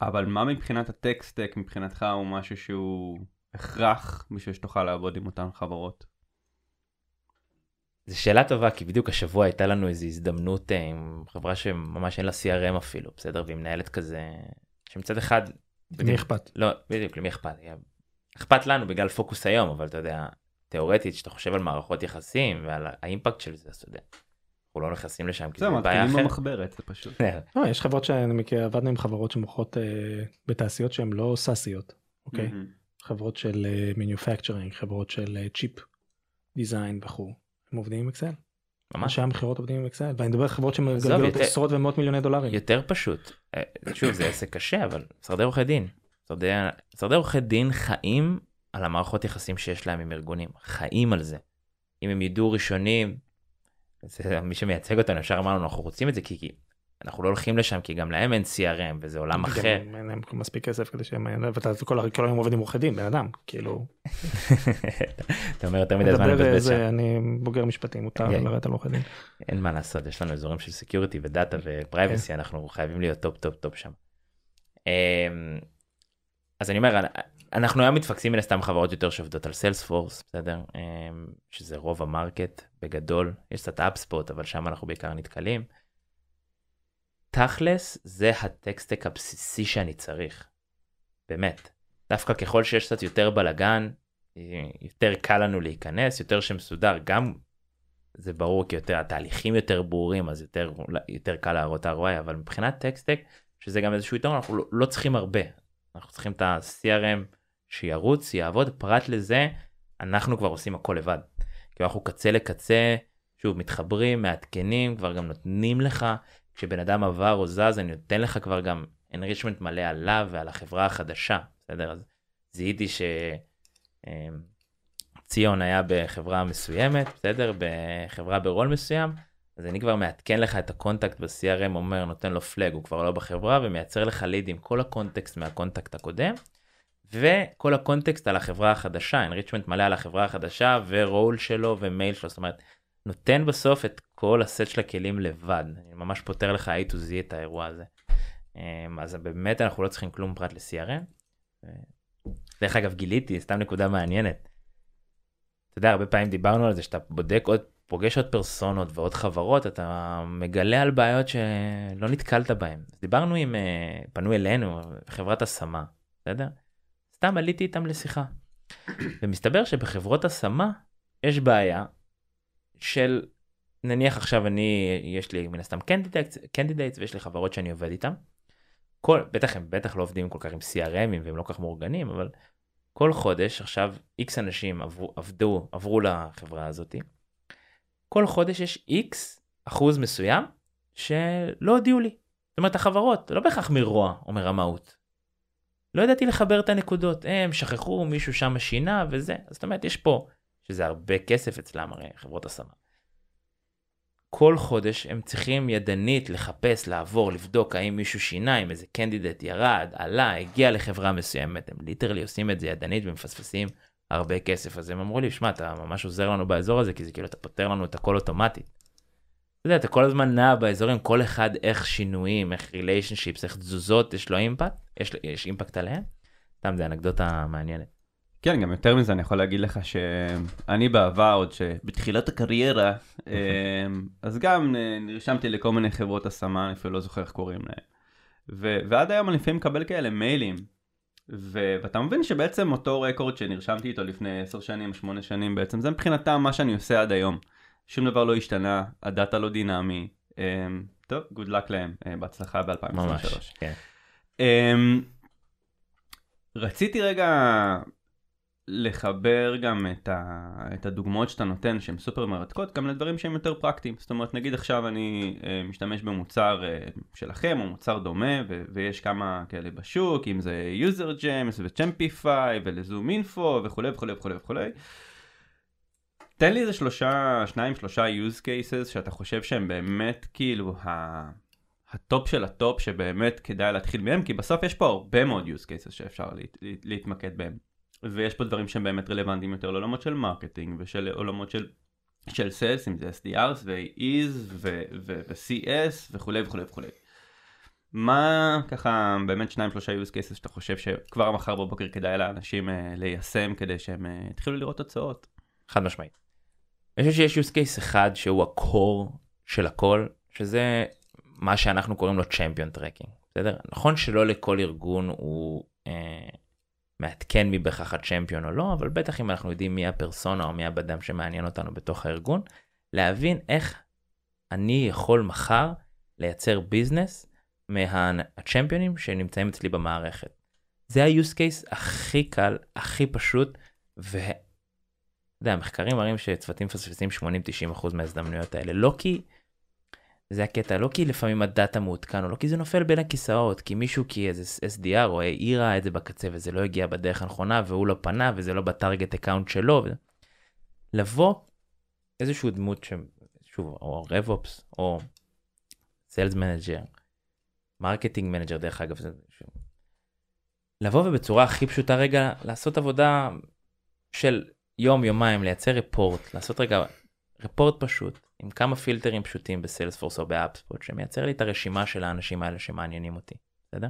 Speaker 2: אבל מה מבחינת ה tech stack מבחינתך הוא משהו שהוא הכרח בשביל שתוכל לעבוד עם אותן חברות?
Speaker 3: זו שאלה טובה כי בדיוק השבוע הייתה לנו איזו הזדמנות אה, עם חברה שממש אין לה CRM אפילו בסדר והיא מנהלת כזה שמצד אחד.
Speaker 1: למי אכפת?
Speaker 3: לא בדיוק למי אכפת אכפת לנו בגלל פוקוס היום אבל אתה יודע תיאורטית שאתה חושב על מערכות יחסים ועל ה impact של זה אז אתה יודע. אנחנו לא נכנסים לשם כי זה בעיה
Speaker 2: מתחילים
Speaker 3: אחרת.
Speaker 2: במחברת זה פשוט. [laughs]
Speaker 1: לא, יש חברות שאני מכיר, עבדנו עם חברות שמוכרות אה, בתעשיות שהן לא SaaSיות, אוקיי? חברות של manufacturing, חברות של chip design וכו'. הם עובדים עם Excel.
Speaker 3: ממש
Speaker 1: אנשי המכירות עובדים עם Excel. ואני מדבר על חברות שמגלגלות עשרות ומאות מיליוני דולרים.
Speaker 3: יותר פשוט אה, שוב זה עסק קשה אבל משרדי עורכי דין משרדי עורכי דין חיים על המערכות יחסים שיש להם עם ארגונים חיים על זה. אם הם ידעו ראשונים זה מי שמייצג אותנו אפשר לומר לנו אנחנו רוצים את זה כי, כי אנחנו לא הולכים לשם כי גם להם אין CRM וזה עולם אחר.
Speaker 1: אין להם מספיק כסף כדי שהם... ואתה כל היום עובד עם עורכי דין, בן אדם, כאילו.
Speaker 3: אתה אומר יותר מדי זמן לבזבז שם.
Speaker 1: אני בוגר משפטים, מותר
Speaker 3: כן.
Speaker 1: לרדת על עורכי דין.
Speaker 3: אין מה לעשות יש לנו אזורים של security ודאטה ו privacy אנחנו חייבים להיות top top top שם. אמ, אז אני אומר אנחנו היום מתפקסים מן הסתם חברות יותר שעובדות על Salesforce בסדר אמ, שזה רוב ה market בגדול יש קצת HubSpot אבל שם אנחנו בעיקר נתקלים. תכלס זה ה tech stack הבסיסי שאני צריך. באמת. דווקא ככל שיש קצת יותר בלאגן יותר קל לנו להיכנס, יותר שמסודר, גם זה ברור כי יותר התהליכים יותר ברורים אז יותר יותר קל להראות ROI אבל מבחינת טקסטק שזה גם איזשהו יתרון אנחנו לא, לא צריכים הרבה אנחנו צריכים את ה-CRM שירוץ יעבוד פרט לזה אנחנו כבר עושים הכל לבד. כי אנחנו קצה לקצה שוב מתחברים מעדכנים כבר גם נותנים לך כשבן אדם עבר או זז אני נותן לך כבר גם enrichment מלא עליו ועל החברה החדשה בסדר אז זיהיתי ש... אמ, היה בחברה מסוימת, בסדר? בחברה ברול מסוים, אז אני כבר מעדכן לך את ה contact ב-CRM, אומר, נותן לו flag, הוא כבר לא בחברה, ומייצר לך lead עם כל הקונטקסט מה contact הקודם, וכל ה context על החברה החדשה, enrichment מלא על החברה החדשה, ורול שלו ומייל שלו, זאת אומרת, נותן בסוף את כל הסט של הכלים לבד, אני ממש פותר לך A to Z את האירוע הזה. אמ, אז באמת אנחנו לא צריכים כלום פרט ל-CRM. דרך אגב גיליתי, סתם נקודה מעניינת. אתה יודע, הרבה פעמים דיברנו על זה שאתה בודק עוד, פוגש עוד פרסונות ועוד חברות, אתה מגלה על בעיות שלא נתקלת בהן. דיברנו עם, אה, פנו אלינו, חברת השמה, בסדר? סתם עליתי איתם לשיחה. ומסתבר שבחברות השמה יש בעיה של, נניח עכשיו אני, יש לי מן הסתם candidates ויש לי חברות שאני עובד איתם. כל, בטח הם בטח לא עובדים כל כך עם CRMים והם לא כל כך מאורגנים, אבל כל חודש עכשיו איקס אנשים עברו, עבדו, עברו לחברה הזאת. כל חודש יש איקס אחוז מסוים שלא הודיעו לי. זאת אומרת החברות, לא בהכרח מרוע או מרמאות. לא ידעתי לחבר את הנקודות, הם שכחו, מישהו שם שינה וזה. זאת אומרת יש פה, שזה הרבה כסף אצלם הרי חברות השמה. כל חודש הם צריכים ידנית לחפש, לעבור, לבדוק האם מישהו שינה, אם איזה candidate ירד, עלה, הגיע לחברה מסוימת, הם literally עושים את זה ידנית ומפספסים הרבה כסף. אז הם אמרו לי, שמע, אתה ממש עוזר לנו באזור הזה, כי זה כאילו אתה פותר לנו את הכל אוטומטית. אתה יודע, אתה כל הזמן נע באזורים, כל אחד איך שינויים, איך relationships, איך תזוזות, יש לו impact, יש, יש impact עליהם. סתם זה אנקדוטה מעניינת.
Speaker 2: כן, גם יותר מזה אני יכול להגיד לך שאני בעבר, עוד שבתחילת הקריירה, אמ, אז גם נרשמתי לכל מיני חברות השמה, אני אפילו לא זוכר איך קוראים להם. ו- ועד היום אני לפעמים מקבל כאלה מיילים, ו- ואתה מבין שבעצם אותו רקורד שנרשמתי איתו לפני 10 שנים, 8 שנים בעצם, זה מבחינתם מה שאני עושה עד היום. שום דבר לא השתנה, הדאטה לא דינמי. Um, טוב, good luck להם, uh, בהצלחה ב-2023. ממש, כן. Um, רציתי רגע לחבר גם את, ה, את הדוגמאות שאתה נותן שהן סופר מרתקות גם לדברים שהם יותר פרקטיים זאת אומרת נגיד עכשיו אני אה, משתמש במוצר אה, שלכם או מוצר דומה ו, ויש כמה כאלה בשוק אם זה user gems וצ'מפיפיי ולזום אינפו וכולי וכולי וכולי וכולי תן לי איזה שלושה שניים שלושה use cases שאתה חושב שהם באמת כאילו ה... ה top של ה top שבאמת כדאי להתחיל מהם כי בסוף יש פה הרבה מאוד use cases שאפשר להת, להתמקד בהם. ויש פה דברים שהם באמת רלוונטיים יותר לעולמות של marketing ושל עולמות של של sales אם זה SDRs ו-AEs ו-CS וכולי וכולי וכולי. מה ככה באמת שניים שלושה use cases שאתה חושב שכבר מחר בבוקר כדאי לאנשים uh, ליישם כדי שהם uh, יתחילו לראות תוצאות?
Speaker 3: חד משמעית. אני חושב שיש use case אחד שהוא הקור של הכל שזה מה שאנחנו קוראים לו champion tracking בסדר נכון שלא לכל ארגון הוא. Uh, מעדכן מי בהכרח הצ'מפיון או לא, אבל בטח אם אנחנו יודעים מי הפרסונה או מי הבדם שמעניין אותנו בתוך הארגון, להבין איך אני יכול מחר לייצר ביזנס מהצ'מפיונים שנמצאים אצלי במערכת. זה ה-use case הכי קל, הכי פשוט, ו... אתה יודע, המחקרים מראים שצוותים מפספסים 80-90% מההזדמנויות האלה, לא כי זה הקטע, לא כי לפעמים הדאטה מעודכן, או לא כי זה נופל בין הכיסאות, כי מישהו כי איזה SDR או AE ראה את זה בקצה וזה לא הגיע בדרך הנכונה והוא לא פנה וזה לא ב target account שלו. ו... לבוא איזשהו דמות ש... שוב, או RevOps או Sales Manager, Marketing Manager דרך אגב, זה... לבוא ובצורה הכי פשוטה רגע לעשות עבודה של יום יומיים לייצר report לעשות רגע report פשוט עם כמה פילטרים פשוטים ב Salesforce או ב HubSpot שמייצר לי את הרשימה של האנשים האלה שמעניינים אותי, בסדר?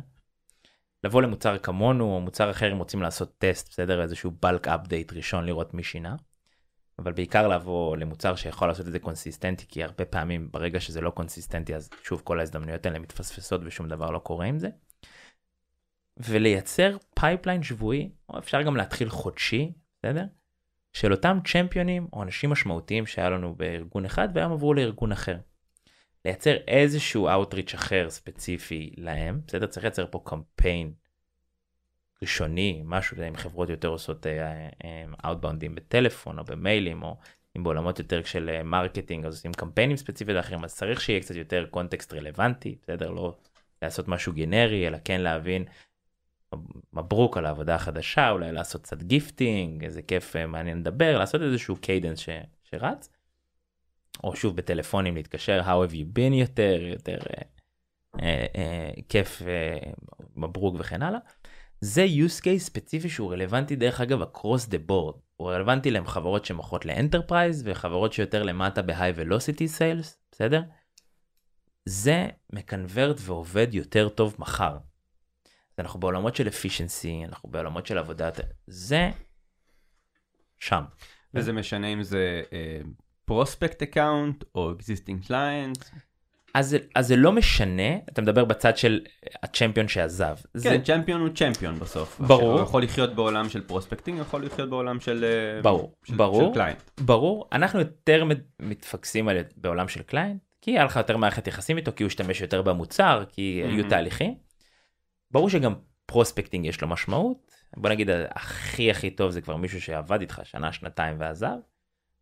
Speaker 3: לבוא למוצר כמונו או מוצר אחר אם רוצים לעשות טסט, בסדר? איזשהו bulk update ראשון לראות מי שינה. אבל בעיקר לבוא למוצר שיכול לעשות את זה קונסיסטנטי כי הרבה פעמים ברגע שזה לא קונסיסטנטי אז שוב כל ההזדמנויות האלה מתפספסות ושום דבר לא קורה עם זה. ולייצר pipeline שבועי או אפשר גם להתחיל חודשי בסדר? של אותם צ'מפיונים או אנשים משמעותיים שהיה לנו בארגון אחד והיום עברו לארגון אחר. לייצר איזשהו outreach אחר ספציפי להם, בסדר? צריך לייצר פה קמפיין ראשוני, משהו עם חברות יותר עושות אאוטבאונדים בטלפון או במיילים או אם בעולמות יותר של marketing אז עושים קמפיינים ספציפיים אחרים אז צריך שיהיה קצת יותר context רלוונטי, בסדר? לא לעשות משהו גנרי אלא כן להבין מברוק על העבודה החדשה אולי לעשות קצת gifting איזה כיף מעניין לדבר לעשות איזשהו cadence ש, שרץ. או שוב בטלפונים להתקשר how have you been יותר יותר אה, אה, אה, כיף אה, מברוק וכן הלאה. זה use case ספציפי שהוא רלוונטי דרך אגב across the board הוא רלוונטי לחברות שמוכרות ל enterprise וחברות שיותר למטה ב-high velocity sales בסדר? זה מקנברט ועובד יותר טוב מחר. אנחנו בעולמות של efficiency אנחנו בעולמות של עבודת זה שם.
Speaker 2: וזה משנה אם זה prospect uh, account או existing client.
Speaker 3: אז, אז זה לא משנה, אתה מדבר בצד של ה champion שעזב.
Speaker 2: כן,
Speaker 3: זה...
Speaker 2: champion הוא champion בסוף.
Speaker 3: ברור.
Speaker 2: הוא יכול לחיות בעולם של prospecting, יכול לחיות בעולם של, אה,
Speaker 3: ברור,
Speaker 2: של,
Speaker 3: ברור,
Speaker 2: של client.
Speaker 3: ברור, אנחנו יותר מתפקסים על בעולם של client, כי היה לך יותר מערכת יחסים איתו, כי הוא השתמש יותר במוצר, כי
Speaker 2: Mhm.
Speaker 3: היו תהליכים. ברור שגם prospecting יש לו משמעות, בוא נגיד הכי הכי טוב זה כבר מישהו שעבד איתך שנה, שנתיים ועזב,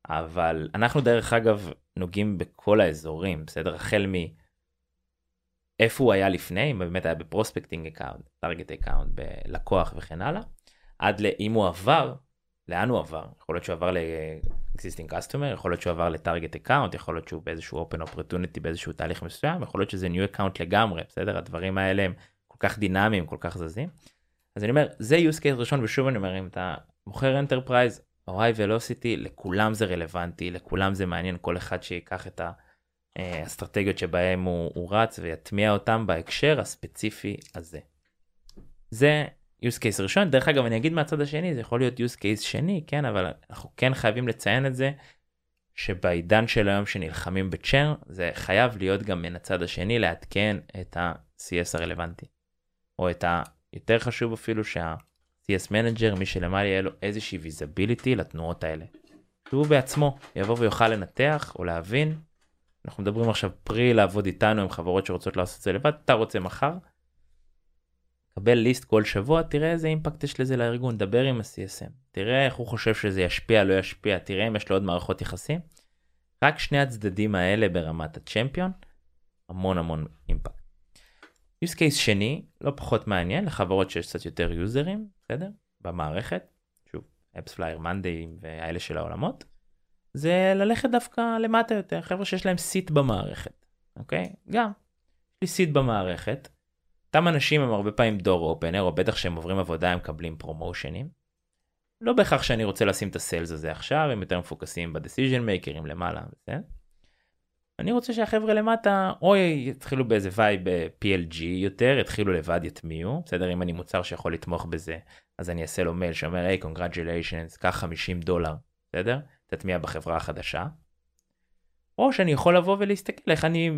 Speaker 3: אבל אנחנו דרך אגב נוגעים בכל האזורים, בסדר? החל מ... איפה הוא היה לפני, אם באמת היה ב prospecting account, target account, בלקוח וכן הלאה, עד לאם הוא עבר, לאן הוא עבר? יכול להיות שהוא עבר ל-existing customer, יכול להיות שהוא עבר ל target account, יכול להיות שהוא באיזשהו open opportunity באיזשהו תהליך מסוים, יכול להיות שזה new account לגמרי, בסדר? הדברים האלה הם כל כך דינמיים, כל כך זזים. אז אני אומר, זה use case ראשון, ושוב אני אומר, אם אתה מוכר enterprise, או velocity, לכולם זה רלוונטי, לכולם זה מעניין, כל אחד שיקח את האסטרטגיות שבהם הוא, הוא רץ ויטמיע אותם בהקשר הספציפי הזה. זה use case ראשון, דרך אגב אני אגיד מהצד השני, זה יכול להיות use case שני, כן, אבל אנחנו כן חייבים לציין את זה, שבעידן של היום שנלחמים בצ'ר, זה חייב להיות גם מן הצד השני לעדכן את ה-CS הרלוונטי. או את ה... יותר חשוב אפילו שה-CS manager, מי שלמעלה יהיה לו איזושהי visibility לתנועות האלה. שהוא בעצמו יבוא ויוכל לנתח או להבין. אנחנו מדברים עכשיו פרילי עובד איתנו עם חברות שרוצות לעשות את זה לבד, אתה רוצה מחר. קבל ליסט כל שבוע, תראה איזה אימפקט יש לזה לארגון, דבר עם ה-CSM, תראה איך הוא חושב שזה ישפיע, לא ישפיע, תראה אם יש לו עוד מערכות יחסים. רק שני הצדדים האלה ברמת הצ'מפיון, המון המון אימפקט. Use case שני, לא פחות מעניין, לחברות שיש קצת יותר יוזרים, בסדר? במערכת, שוב, אפספלייר מנדי והאלה של העולמות, זה ללכת דווקא למטה יותר, חבר'ה שיש להם סיט במערכת, אוקיי? גם, יש לי seat במערכת, אותם אנשים הם הרבה פעמים door opener, או בטח שהם עוברים עבודה הם מקבלים promotionים. לא בהכרח שאני רוצה לשים את ה sales הזה עכשיו, הם יותר מפוקסים ב decision makerים למעלה, בסדר? אני רוצה שהחבר'ה למטה או יתחילו באיזה vibe PLG יותר, יתחילו לבד יטמיעו, בסדר? אם אני מוצר שיכול לתמוך בזה, אז אני אעשה לו מייל שאומר, היי, congratulations, קח 50 דולר, בסדר? תטמיע בחברה החדשה. או שאני יכול לבוא ולהסתכל איך אני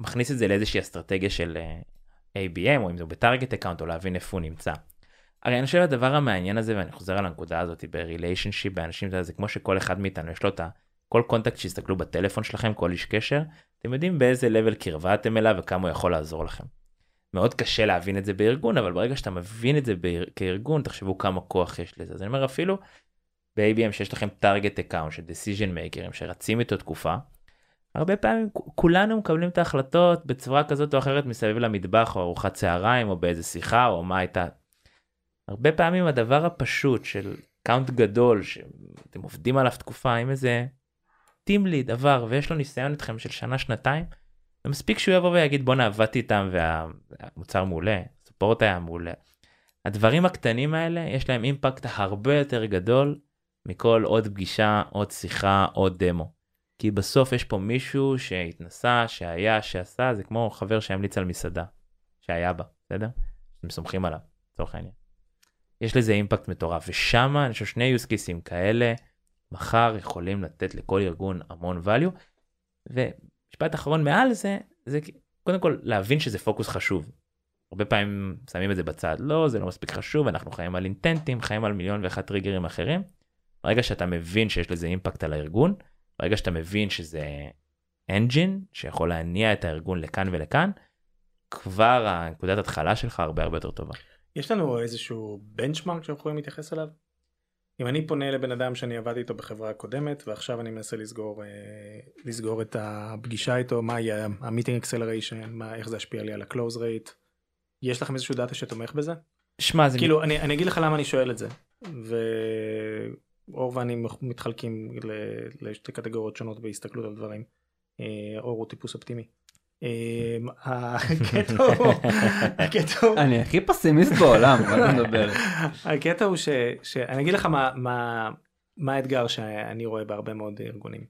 Speaker 3: מכניס את זה לאיזושהי אסטרטגיה של אה, ABM, או אם זה ב target account, או להבין איפה הוא נמצא. הרי אני חושב הדבר המעניין הזה, ואני חוזר על הנקודה הזאת ב relationship, באנשים, זה כמו שכל אחד מאיתנו יש לו את ה... כל contact שיסתכלו בטלפון שלכם, כל איש קשר, אתם יודעים באיזה level קרבה אתם אליו וכמה הוא יכול לעזור לכם. מאוד קשה להבין את זה בארגון, אבל ברגע שאתה מבין את זה באר... כארגון, תחשבו כמה כוח יש לזה. אז אני אומר אפילו ב-ABM שיש לכם target account של decision makers שרצים איתו תקופה, הרבה פעמים כולנו מקבלים את ההחלטות בצורה כזאת או אחרת מסביב למטבח או ארוחת צהריים או באיזה שיחה או מה הייתה. הרבה פעמים הדבר הפשוט של account גדול שאתם עובדים עליו תקופה עם איזה team lead עבר ויש לו ניסיון איתכם של שנה שנתיים. ומספיק שהוא יבוא ויגיד בואנ'ה עבדתי איתם והמוצר מעולה, support היה מעולה. הדברים הקטנים האלה יש להם אימפקט הרבה יותר גדול מכל עוד פגישה, עוד שיחה, עוד דמו. כי בסוף יש פה מישהו שהתנסה, שהיה, שעשה, זה כמו חבר שהמליץ על מסעדה, שהיה בה, בסדר? אתם סומכים עליו, לצורך העניין. יש לזה אימפקט מטורף, ושם אני חושב שני use cases כאלה, מחר יכולים לתת לכל ארגון המון value. ומשפט אחרון מעל זה, זה קודם כל להבין שזה פוקוס חשוב. הרבה פעמים שמים את זה בצד, לא, זה לא מספיק חשוב, אנחנו חיים על אינטנטים, חיים על מיליון ואחת טריגרים אחרים. ברגע שאתה מבין שיש לזה אימפקט על הארגון, ברגע שאתה מבין שזה engine שיכול להניע את הארגון לכאן ולכאן, כבר הנקודת התחלה שלך הרבה הרבה יותר טובה.
Speaker 1: יש לנו איזשהו בנצ'מארק שאנחנו יכולים להתייחס אליו? אם אני פונה לבן אדם שאני עבדתי איתו בחברה הקודמת ועכשיו אני מנסה לסגור אה, לסגור את הפגישה איתו מה יהיה ה meeting acceleration מה איך זה ישפיע לי על ה close rate. יש לכם איזשהו data שתומך בזה?
Speaker 3: שמע זה
Speaker 1: כאילו אני, אני אגיד לך למה אני שואל את זה. ואור ואני מתחלקים לשתי קטגוריות שונות בהסתכלות על דברים. אה, אור הוא טיפוס אופטימי. אמ, הקטע [laughs] הוא, הקטע הוא,
Speaker 2: אני הכי פסימיסט בעולם, מה אתה מדבר?
Speaker 1: הקטע הוא שאני אגיד לך מה, מה, מה האתגר שאני רואה בהרבה מאוד ארגונים.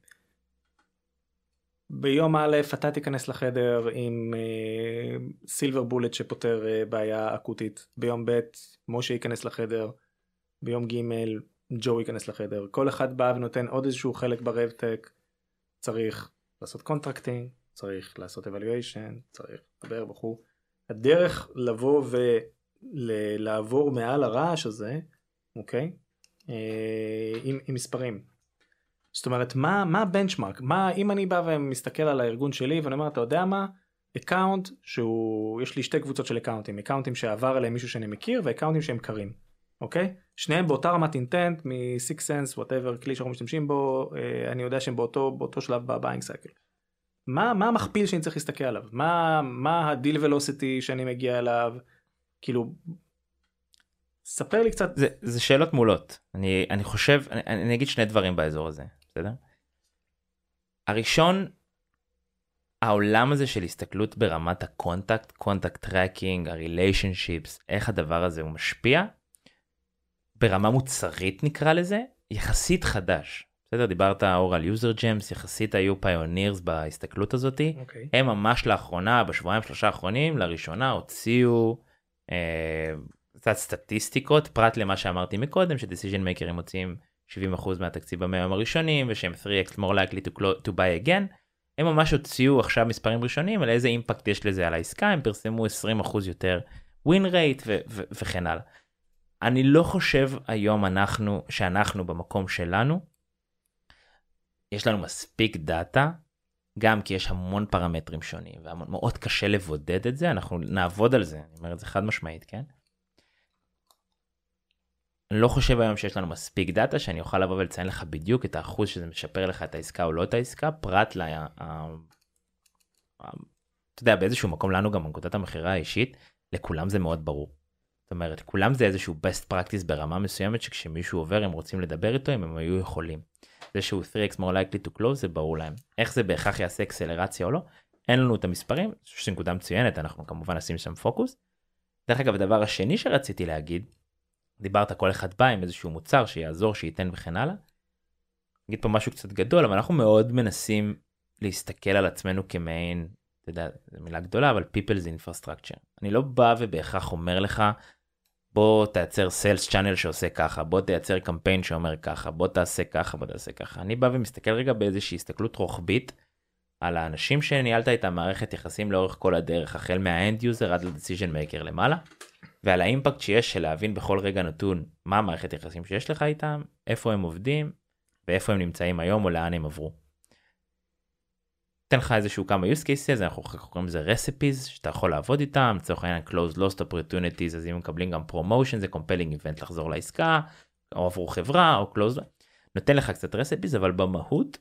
Speaker 1: ביום א' אתה תיכנס לחדר עם silver uh, bullet שפותר uh, בעיה אקוטית, ביום ב' משה ייכנס לחדר, ביום ג' ג'ו ייכנס לחדר, כל אחד בא ונותן עוד איזשהו חלק ב-RevTech, צריך לעשות contracting, צריך לעשות evaluation, צריך לדבר וכו'. הדרך לבוא ולעבור מעל הרעש הזה, אוקיי? אה, עם, עם מספרים. זאת אומרת, מה, מה ה benchmark? מה, אם אני בא ומסתכל על הארגון שלי ואני אומר, אתה יודע מה? account שהוא, יש לי שתי קבוצות של accountים, accountים שעבר אליהם מישהו שאני מכיר ו accountים שהם קרים, אוקיי? שניהם באותה רמת intent מ-6sense, whatever, כלי שאנחנו משתמשים בו, אה, אני יודע שהם באותו, באותו שלב ב buying cycle. מה, מה המכפיל שאני צריך להסתכל עליו? מה, מה ה deal velocity שאני מגיע אליו? כאילו, ספר לי קצת.
Speaker 3: זה, זה שאלות מעולות. אני, אני חושב, אני, אני אגיד שני דברים באזור הזה, בסדר? הראשון, העולם הזה של הסתכלות ברמת ה contact, contact tracking, ה relationships, איך הדבר הזה הוא משפיע, ברמה מוצרית נקרא לזה, יחסית חדש. בסדר דיברת אור על UserGems יחסית היו pioneers בהסתכלות הזאתי okay.
Speaker 1: אוקיי.
Speaker 3: הם ממש לאחרונה בשבועיים שלושה האחרונים לראשונה הוציאו אה, קצת סטטיסטיקות פרט למה שאמרתי מקודם ש decision makerים מוציאים 70% מהתקציב במאה יום הראשונים ושהם 3x more likely to, to buy again הם ממש הוציאו עכשיו מספרים ראשונים על איזה impact יש לזה על העסקה הם פרסמו 20% יותר win rate וכן הלאה. אני לא חושב היום אנחנו שאנחנו במקום שלנו יש לנו מספיק data, גם כי יש המון פרמטרים שונים, ומאוד קשה לבודד את זה, אנחנו נעבוד על זה, אני אומר את זה חד משמעית, כן? אני לא חושב היום שיש לנו מספיק דאטה שאני אוכל לבוא ולציין לך בדיוק את האחוז שזה משפר לך את העסקה או לא את העסקה, פרט ל... אתה יודע, באיזשהו מקום לנו גם בנקודת המכירה האישית, לכולם זה מאוד ברור. זאת אומרת, כולם זה איזשהו best practice ברמה מסוימת שכשמישהו עובר הם רוצים לדבר איתו אם הם היו יכולים. זה שהוא 3x more likely to close זה ברור להם. איך זה בהכרח יעשה אקסלרציה או לא, אין לנו את המספרים, זו נקודה מצוינת, אנחנו כמובן נשים שם פוקוס. דרך אגב, הדבר השני שרציתי להגיד, דיברת כל אחד בא עם איזשהו מוצר שיעזור, שייתן וכן הלאה. נגיד פה משהו קצת גדול, אבל אנחנו מאוד מנסים להסתכל על עצמנו כמעין, אתה יודע, זו מילה גדולה, אבל people's infrastructure. אני לא בא ובהכרח אומר לך, בוא תייצר sales channel שעושה ככה, בוא תייצר קמפיין שאומר ככה, בוא תעשה ככה, בוא תעשה ככה. אני בא ומסתכל רגע באיזושהי הסתכלות רוחבית על האנשים שניהלת איתם מערכת יחסים לאורך כל הדרך, החל מה end user עד ל decision maker למעלה, ועל האימפקט שיש של להבין בכל רגע נתון מה המערכת יחסים שיש לך איתם, איפה הם עובדים, ואיפה הם נמצאים היום או לאן הם עברו. אתן לך איזשהו כמה use cases אנחנו קוראים לזה recipes שאתה יכול לעבוד איתם לצורך העניין close lost opportunities אז אם מקבלים גם promotion זה compelling event לחזור לעסקה או עבור חברה או close נותן לך קצת recipes אבל במהות.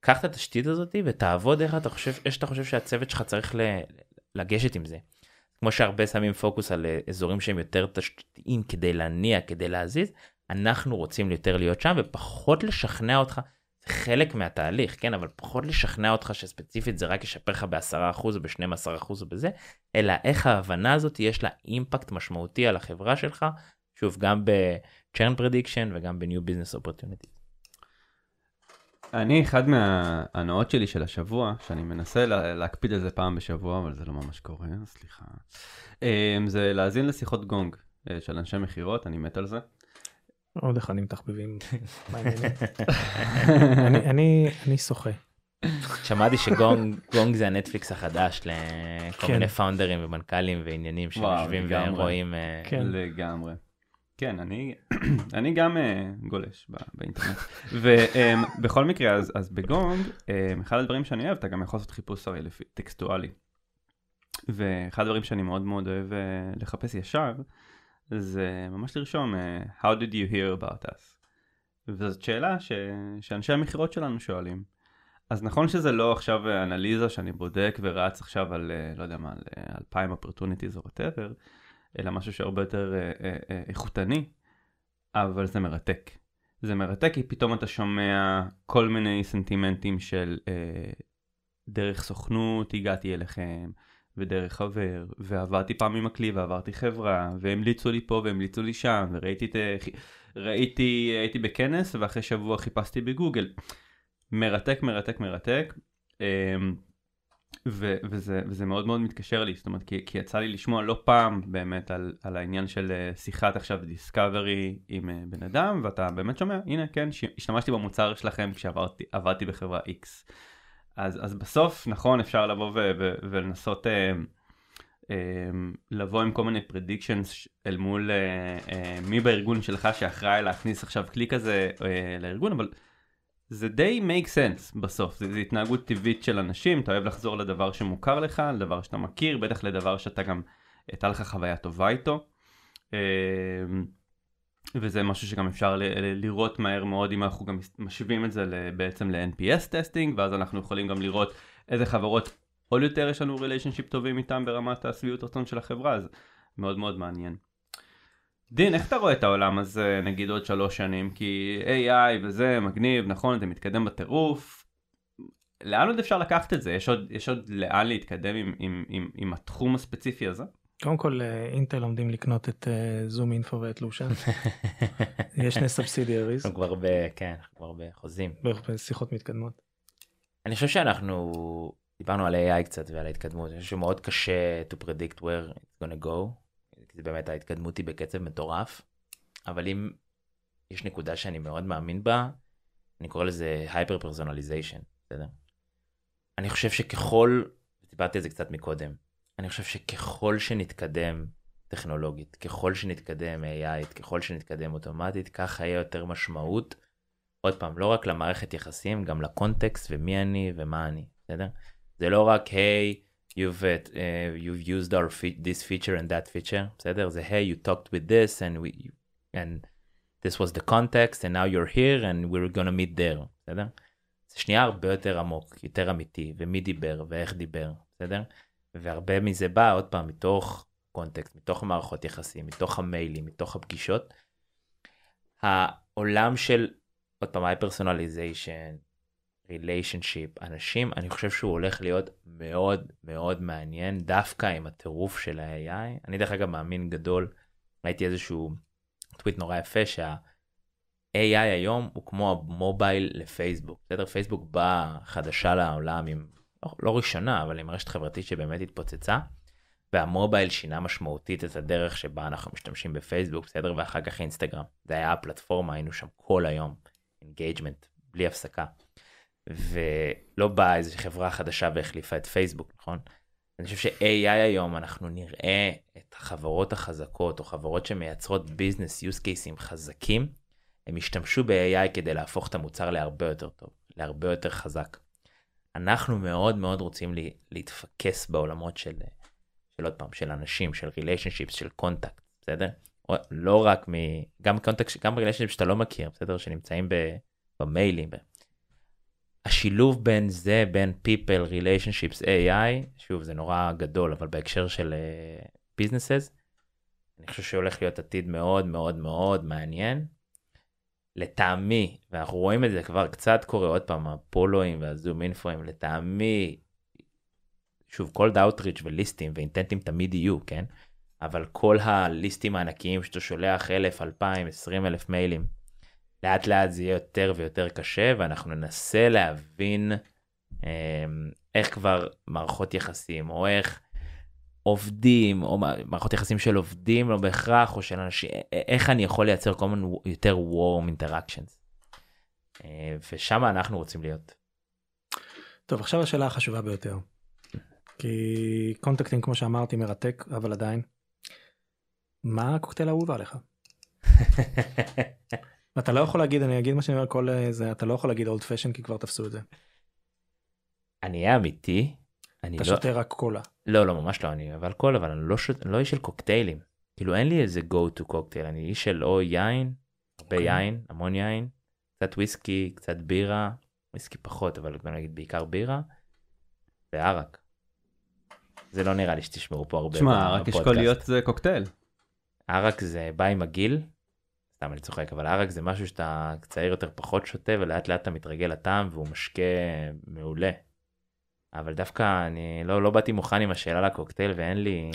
Speaker 3: קח את התשתית הזאת ותעבוד איך אתה חושב איך אתה חושב שהצוות שלך צריך לגשת עם זה. כמו שהרבה שמים פוקוס על אזורים שהם יותר תשתיתיים כדי להניע כדי להזיז אנחנו רוצים יותר להיות שם ופחות לשכנע אותך. חלק מהתהליך כן אבל פחות לשכנע אותך שספציפית זה רק ישפר לך ב-10% או ב-12% או בזה אלא איך ההבנה הזאת יש לה אימפקט משמעותי על החברה שלך שוב גם ב-churn prediction וגם ב-new business opportunity.
Speaker 2: אני אחד מההנאות שלי של השבוע שאני מנסה לה, להקפיד על זה פעם בשבוע אבל זה לא ממש קורה סליחה אמ, זה להאזין לשיחות גונג אה, של אנשי מכירות אני מת על זה.
Speaker 1: עוד אחד עם תחביבים. [laughs] אני אני שוחה.
Speaker 3: שמעתי שגונג זה הנטפליקס החדש לכל כן. מיני פאונדרים ומנכ"לים ועניינים שיושבים ורואים.
Speaker 2: אה, כן. לגמרי. כן, אני, [clears throat] אני גם uh, גולש באינטרנט. ובכל um, מקרה, אז, אז בגונג, um, אחד הדברים שאני אוהב, אתה גם יכול לעשות חיפוש הרי לפי טקסטואלי. ואחד הדברים שאני מאוד מאוד אוהב uh, לחפש ישר, זה ממש לרשום uh, How did you hear about us? וזאת שאלה ש... שאנשי המכירות שלנו שואלים. אז נכון שזה לא עכשיו אנליזה שאני בודק ורץ עכשיו על, לא יודע מה, על 2,000 opportunities או whatever, אלא משהו שהרבה יותר אה, אה, אה, איכותני, אבל זה מרתק. זה מרתק כי פתאום אתה שומע כל מיני סנטימנטים של אה, דרך סוכנות הגעתי אליכם, ודרך חבר, ועברתי פעם עם הכלי ועברתי חברה, והמליצו לי פה והמליצו לי שם, וראיתי את... ראיתי, הייתי בכנס ואחרי שבוע חיפשתי בגוגל. מרתק, מרתק, מרתק. אה, ו- וזה, וזה מאוד מאוד מתקשר לי, זאת אומרת, כי, כי יצא לי לשמוע לא פעם באמת על, על העניין של אה, שיחת עכשיו דיסקאברי עם uh, בן אדם, ואתה באמת שומע, הנה, כן, השתמשתי במוצר שלכם כשעבדתי בחברה X. אז, אז בסוף, נכון, אפשר לבוא ו- ו- ולנסות uh, uh, לבוא עם כל מיני predictions אל מול uh, uh, מי בארגון שלך שאחראי להכניס עכשיו כלי כזה uh, לארגון, אבל... זה די make sense בסוף, זה התנהגות טבעית של אנשים, אתה אוהב לחזור לדבר שמוכר לך, לדבר שאתה מכיר, בטח לדבר שאתה גם, הייתה לך חוויה טובה איתו. אמ, וזה משהו שגם אפשר ל- ל- לראות מהר מאוד אם אנחנו גם משווים את זה בעצם ל-NPS testing, ואז אנחנו יכולים גם לראות איזה חברות עוד יותר יש לנו relationship טובים איתם ברמת השביעות רצון של החברה, אז מאוד מאוד מעניין. דין, איך אתה רואה את העולם הזה נגיד עוד שלוש שנים? כי AI וזה מגניב, נכון, זה מתקדם בטירוף. לאן עוד אפשר לקחת את זה? יש עוד, יש עוד לאן להתקדם עם, עם, עם, עם התחום הספציפי הזה?
Speaker 1: קודם כל אה, Intail עומדים לקנות את ZoomInfo ואת Lusha. [laughs] יש שני subsidiaries.
Speaker 3: אנחנו כבר ב... כן, אנחנו כבר בחוזים.
Speaker 1: בשיחות מתקדמות.
Speaker 3: אני חושב שאנחנו דיברנו על AI קצת ועל ההתקדמות. אני חושב שמאוד קשה to predict where it's gonna go. זה באמת ההתקדמות היא בקצב מטורף, אבל אם יש נקודה שאני מאוד מאמין בה, אני קורא לזה hyper personalization, בסדר? אני חושב שככל, דיברתי על זה קצת מקודם, אני חושב שככל שנתקדם טכנולוגית, ככל שנתקדם AI, ככל שנתקדם אוטומטית, ככה יהיה יותר משמעות. עוד פעם, לא רק למערכת יחסים, גם לקונטקסט ומי אני ומה אני, בסדר? זה לא רק, היי, hey, you've uh, you've used our fe- this feature and that feature בסדר זה hey you talked with this and we and this was the context and now you're here and we're gonna meet there בסדר. זה שנייה הרבה יותר עמוק יותר אמיתי ומי דיבר ואיך דיבר בסדר והרבה מזה בא עוד פעם מתוך קונטקסט מתוך מערכות יחסים מתוך המיילים מתוך הפגישות. העולם של עוד פעם high personalization relationship אנשים אני חושב שהוא הולך להיות מאוד מאוד מעניין דווקא עם הטירוף של ה-AI אני דרך אגב מאמין גדול ראיתי איזשהו טוויט נורא יפה שה-AI היום הוא כמו ה mobile לפייסבוק. בסדר? פייסבוק באה חדשה לעולם עם לא, לא ראשונה אבל עם רשת חברתית שבאמת התפוצצה. וה mobile שינה משמעותית את הדרך שבה אנחנו משתמשים בפייסבוק בסדר ואחר כך אינסטגרם זה היה הפלטפורמה היינו שם כל היום engagement בלי הפסקה. ולא באה איזו חברה חדשה והחליפה את פייסבוק, נכון? אני חושב ש-AI היום אנחנו נראה את החברות החזקות או חברות שמייצרות business use cases חזקים, הם ישתמשו ב-AI כדי להפוך את המוצר להרבה יותר טוב, להרבה יותר חזק. אנחנו מאוד מאוד רוצים לי, להתפקס בעולמות של, של עוד פעם, של אנשים, של relationships, של קונטקט, בסדר? לא רק מ... גם קונטקט, גם relationships שאתה לא מכיר, בסדר? שנמצאים ב, במיילים, השילוב בין זה, בין people, relationships, AI, שוב, זה נורא גדול, אבל בהקשר של uh, businesses, אני חושב שהולך להיות עתיד מאוד מאוד מאוד מעניין. לטעמי, ואנחנו רואים את זה כבר קצת קורה, עוד פעם, הפולואים והזום אינפואים, לטעמי, שוב, כל דאוטריץ' וליסטים ואינטנטים תמיד יהיו, כן? אבל כל הליסטים הענקיים שאתה שולח אלף, אלפיים, עשרים אלף מיילים, לאט לאט זה יהיה יותר ויותר קשה ואנחנו ננסה להבין אה, איך כבר מערכות יחסים או איך עובדים או מערכות יחסים של עובדים לא בהכרח או של אנשים איך אני יכול לייצר כל מיני יותר warm interactions. אה, ושם אנחנו רוצים להיות.
Speaker 1: טוב עכשיו השאלה החשובה ביותר. כי קונטקטים כמו שאמרתי מרתק אבל עדיין. מה הקוקטייל האהוב עליך? [laughs] אתה לא יכול להגיד אני אגיד מה שאני אומר כל אה, זה אתה לא יכול להגיד אולד פשן כי כבר תפסו את זה.
Speaker 3: אני אהיה אמיתי. אני
Speaker 1: אתה
Speaker 3: לא,
Speaker 1: שותה רק קולה.
Speaker 3: לא, לא, ממש לא, אני אבל אלכוהול, אבל אני לא, שוט, לא איש של קוקטיילים. כאילו אין לי איזה go to קוקטייל, אני איש של או יין, הרבה
Speaker 1: אוקיי.
Speaker 3: יין, המון יין, קצת וויסקי, קצת בירה, וויסקי פחות, אבל בוא נגיד בעיקר בירה, וערק. זה לא נראה לי שתשמעו פה הרבה.
Speaker 2: תשמע, רק
Speaker 3: בפודקאסט.
Speaker 2: אשכוליות זה קוקטייל.
Speaker 3: ערק זה בא עם הגיל, סתם אני צוחק, אבל ערק זה משהו שאתה צעיר יותר פחות שותה ולאט לאט אתה מתרגל לטעם והוא משקה מעולה. אבל דווקא אני לא, לא באתי מוכן עם השאלה לקוקטייל ואין לי,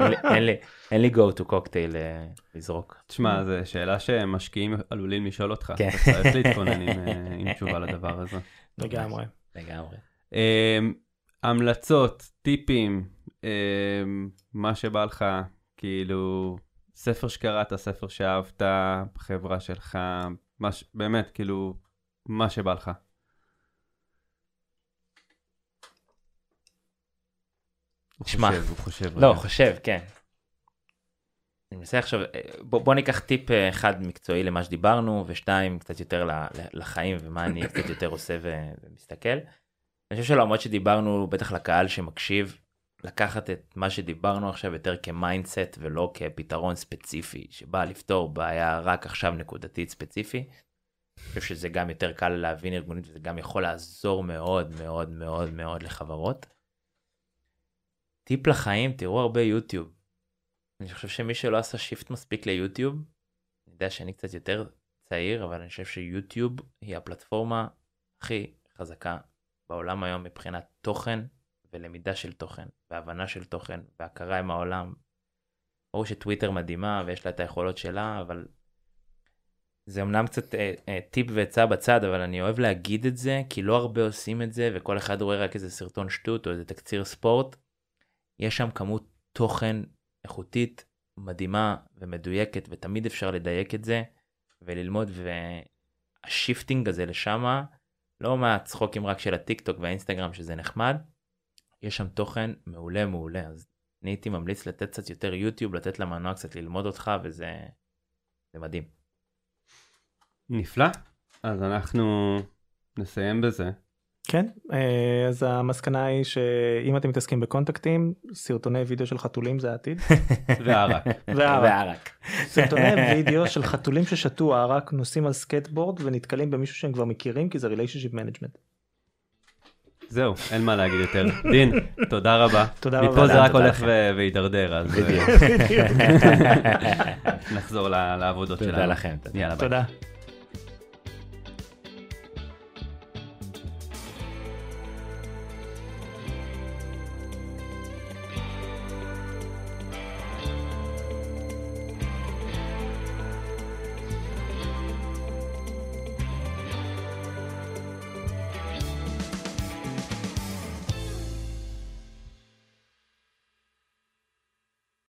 Speaker 3: אין לי, אין לי, אין לי go to קוקטייל אה, לזרוק.
Speaker 2: תשמע, זו שאלה שמשקיעים עלולים לשאול אותך.
Speaker 3: כן.
Speaker 2: אתה צריך להתכונן עם, אה, עם תשובה לדבר הזה.
Speaker 1: לגמרי.
Speaker 3: לגמרי.
Speaker 2: אמ, המלצות, טיפים, אמ, מה שבא לך, כאילו, ספר שקראת, ספר שאהבת, חברה שלך, מה ש... באמת, כאילו, מה שבא לך. הוא. חושב, הוא חושב.
Speaker 3: לא,
Speaker 2: רגע.
Speaker 3: חושב, כן. אני מנסה עכשיו, אה, בוא, בוא ניקח טיפ אה, אחד מקצועי למה שדיברנו, ושתיים קצת יותר לחיים ומה אני [coughs] קצת יותר עושה ומסתכל. אני חושב שלמרות שדיברנו, בטח לקהל שמקשיב, לקחת את מה שדיברנו עכשיו יותר כ mindset ולא כפתרון ספציפי שבא לפתור בעיה רק עכשיו נקודתית ספציפי. אני חושב שזה גם יותר קל להבין ארגונית וזה גם יכול לעזור מאוד מאוד מאוד מאוד לחברות. טיפ לחיים, תראו הרבה יוטיוב. אני חושב שמי שלא עשה shift מספיק ליוטיוב, אני יודע שאני קצת יותר צעיר, אבל אני חושב שיוטיוב היא הפלטפורמה הכי חזקה בעולם היום מבחינת תוכן ולמידה של תוכן, והבנה של תוכן, והכרה עם העולם. ברור שטוויטר מדהימה ויש לה את היכולות שלה, אבל זה אמנם קצת אה, אה, טיפ ועצה בצד, אבל אני אוהב להגיד את זה, כי לא הרבה עושים את זה, וכל אחד רואה רק איזה סרטון שטות או איזה תקציר ספורט. יש שם כמות תוכן איכותית מדהימה ומדויקת, ותמיד אפשר לדייק את זה וללמוד, וה shifting הזה לשמה, לא מהצחוקים רק של הטיק טוק והאינסטגרם שזה נחמד, יש שם תוכן מעולה מעולה, אז אני הייתי ממליץ לתת קצת יותר יוטיוב, לתת למנוע קצת ללמוד אותך, וזה זה מדהים.
Speaker 2: נפלא. אז אנחנו נסיים בזה.
Speaker 1: כן אה, אז המסקנה היא שאם אתם מתעסקים ב contactים סרטוני וידאו של חתולים זה העתיד. [laughs]
Speaker 2: וערק.
Speaker 3: וערק.
Speaker 1: סרטוני [laughs] וידאו של חתולים ששתו ערק נוסעים על סקטבורד ונתקלים במישהו שהם כבר מכירים כי זה relationship management.
Speaker 2: זהו, אין מה להגיד יותר. [laughs] דין, תודה רבה.
Speaker 1: תודה רבה.
Speaker 2: מפה זה רק הולך
Speaker 3: לכם.
Speaker 2: ו- וידרדר, אז אה,
Speaker 3: בדיוק.
Speaker 2: נחזור לעבודות שלנו.
Speaker 3: תודה לכם.
Speaker 2: יאללה, ביי.
Speaker 1: תודה.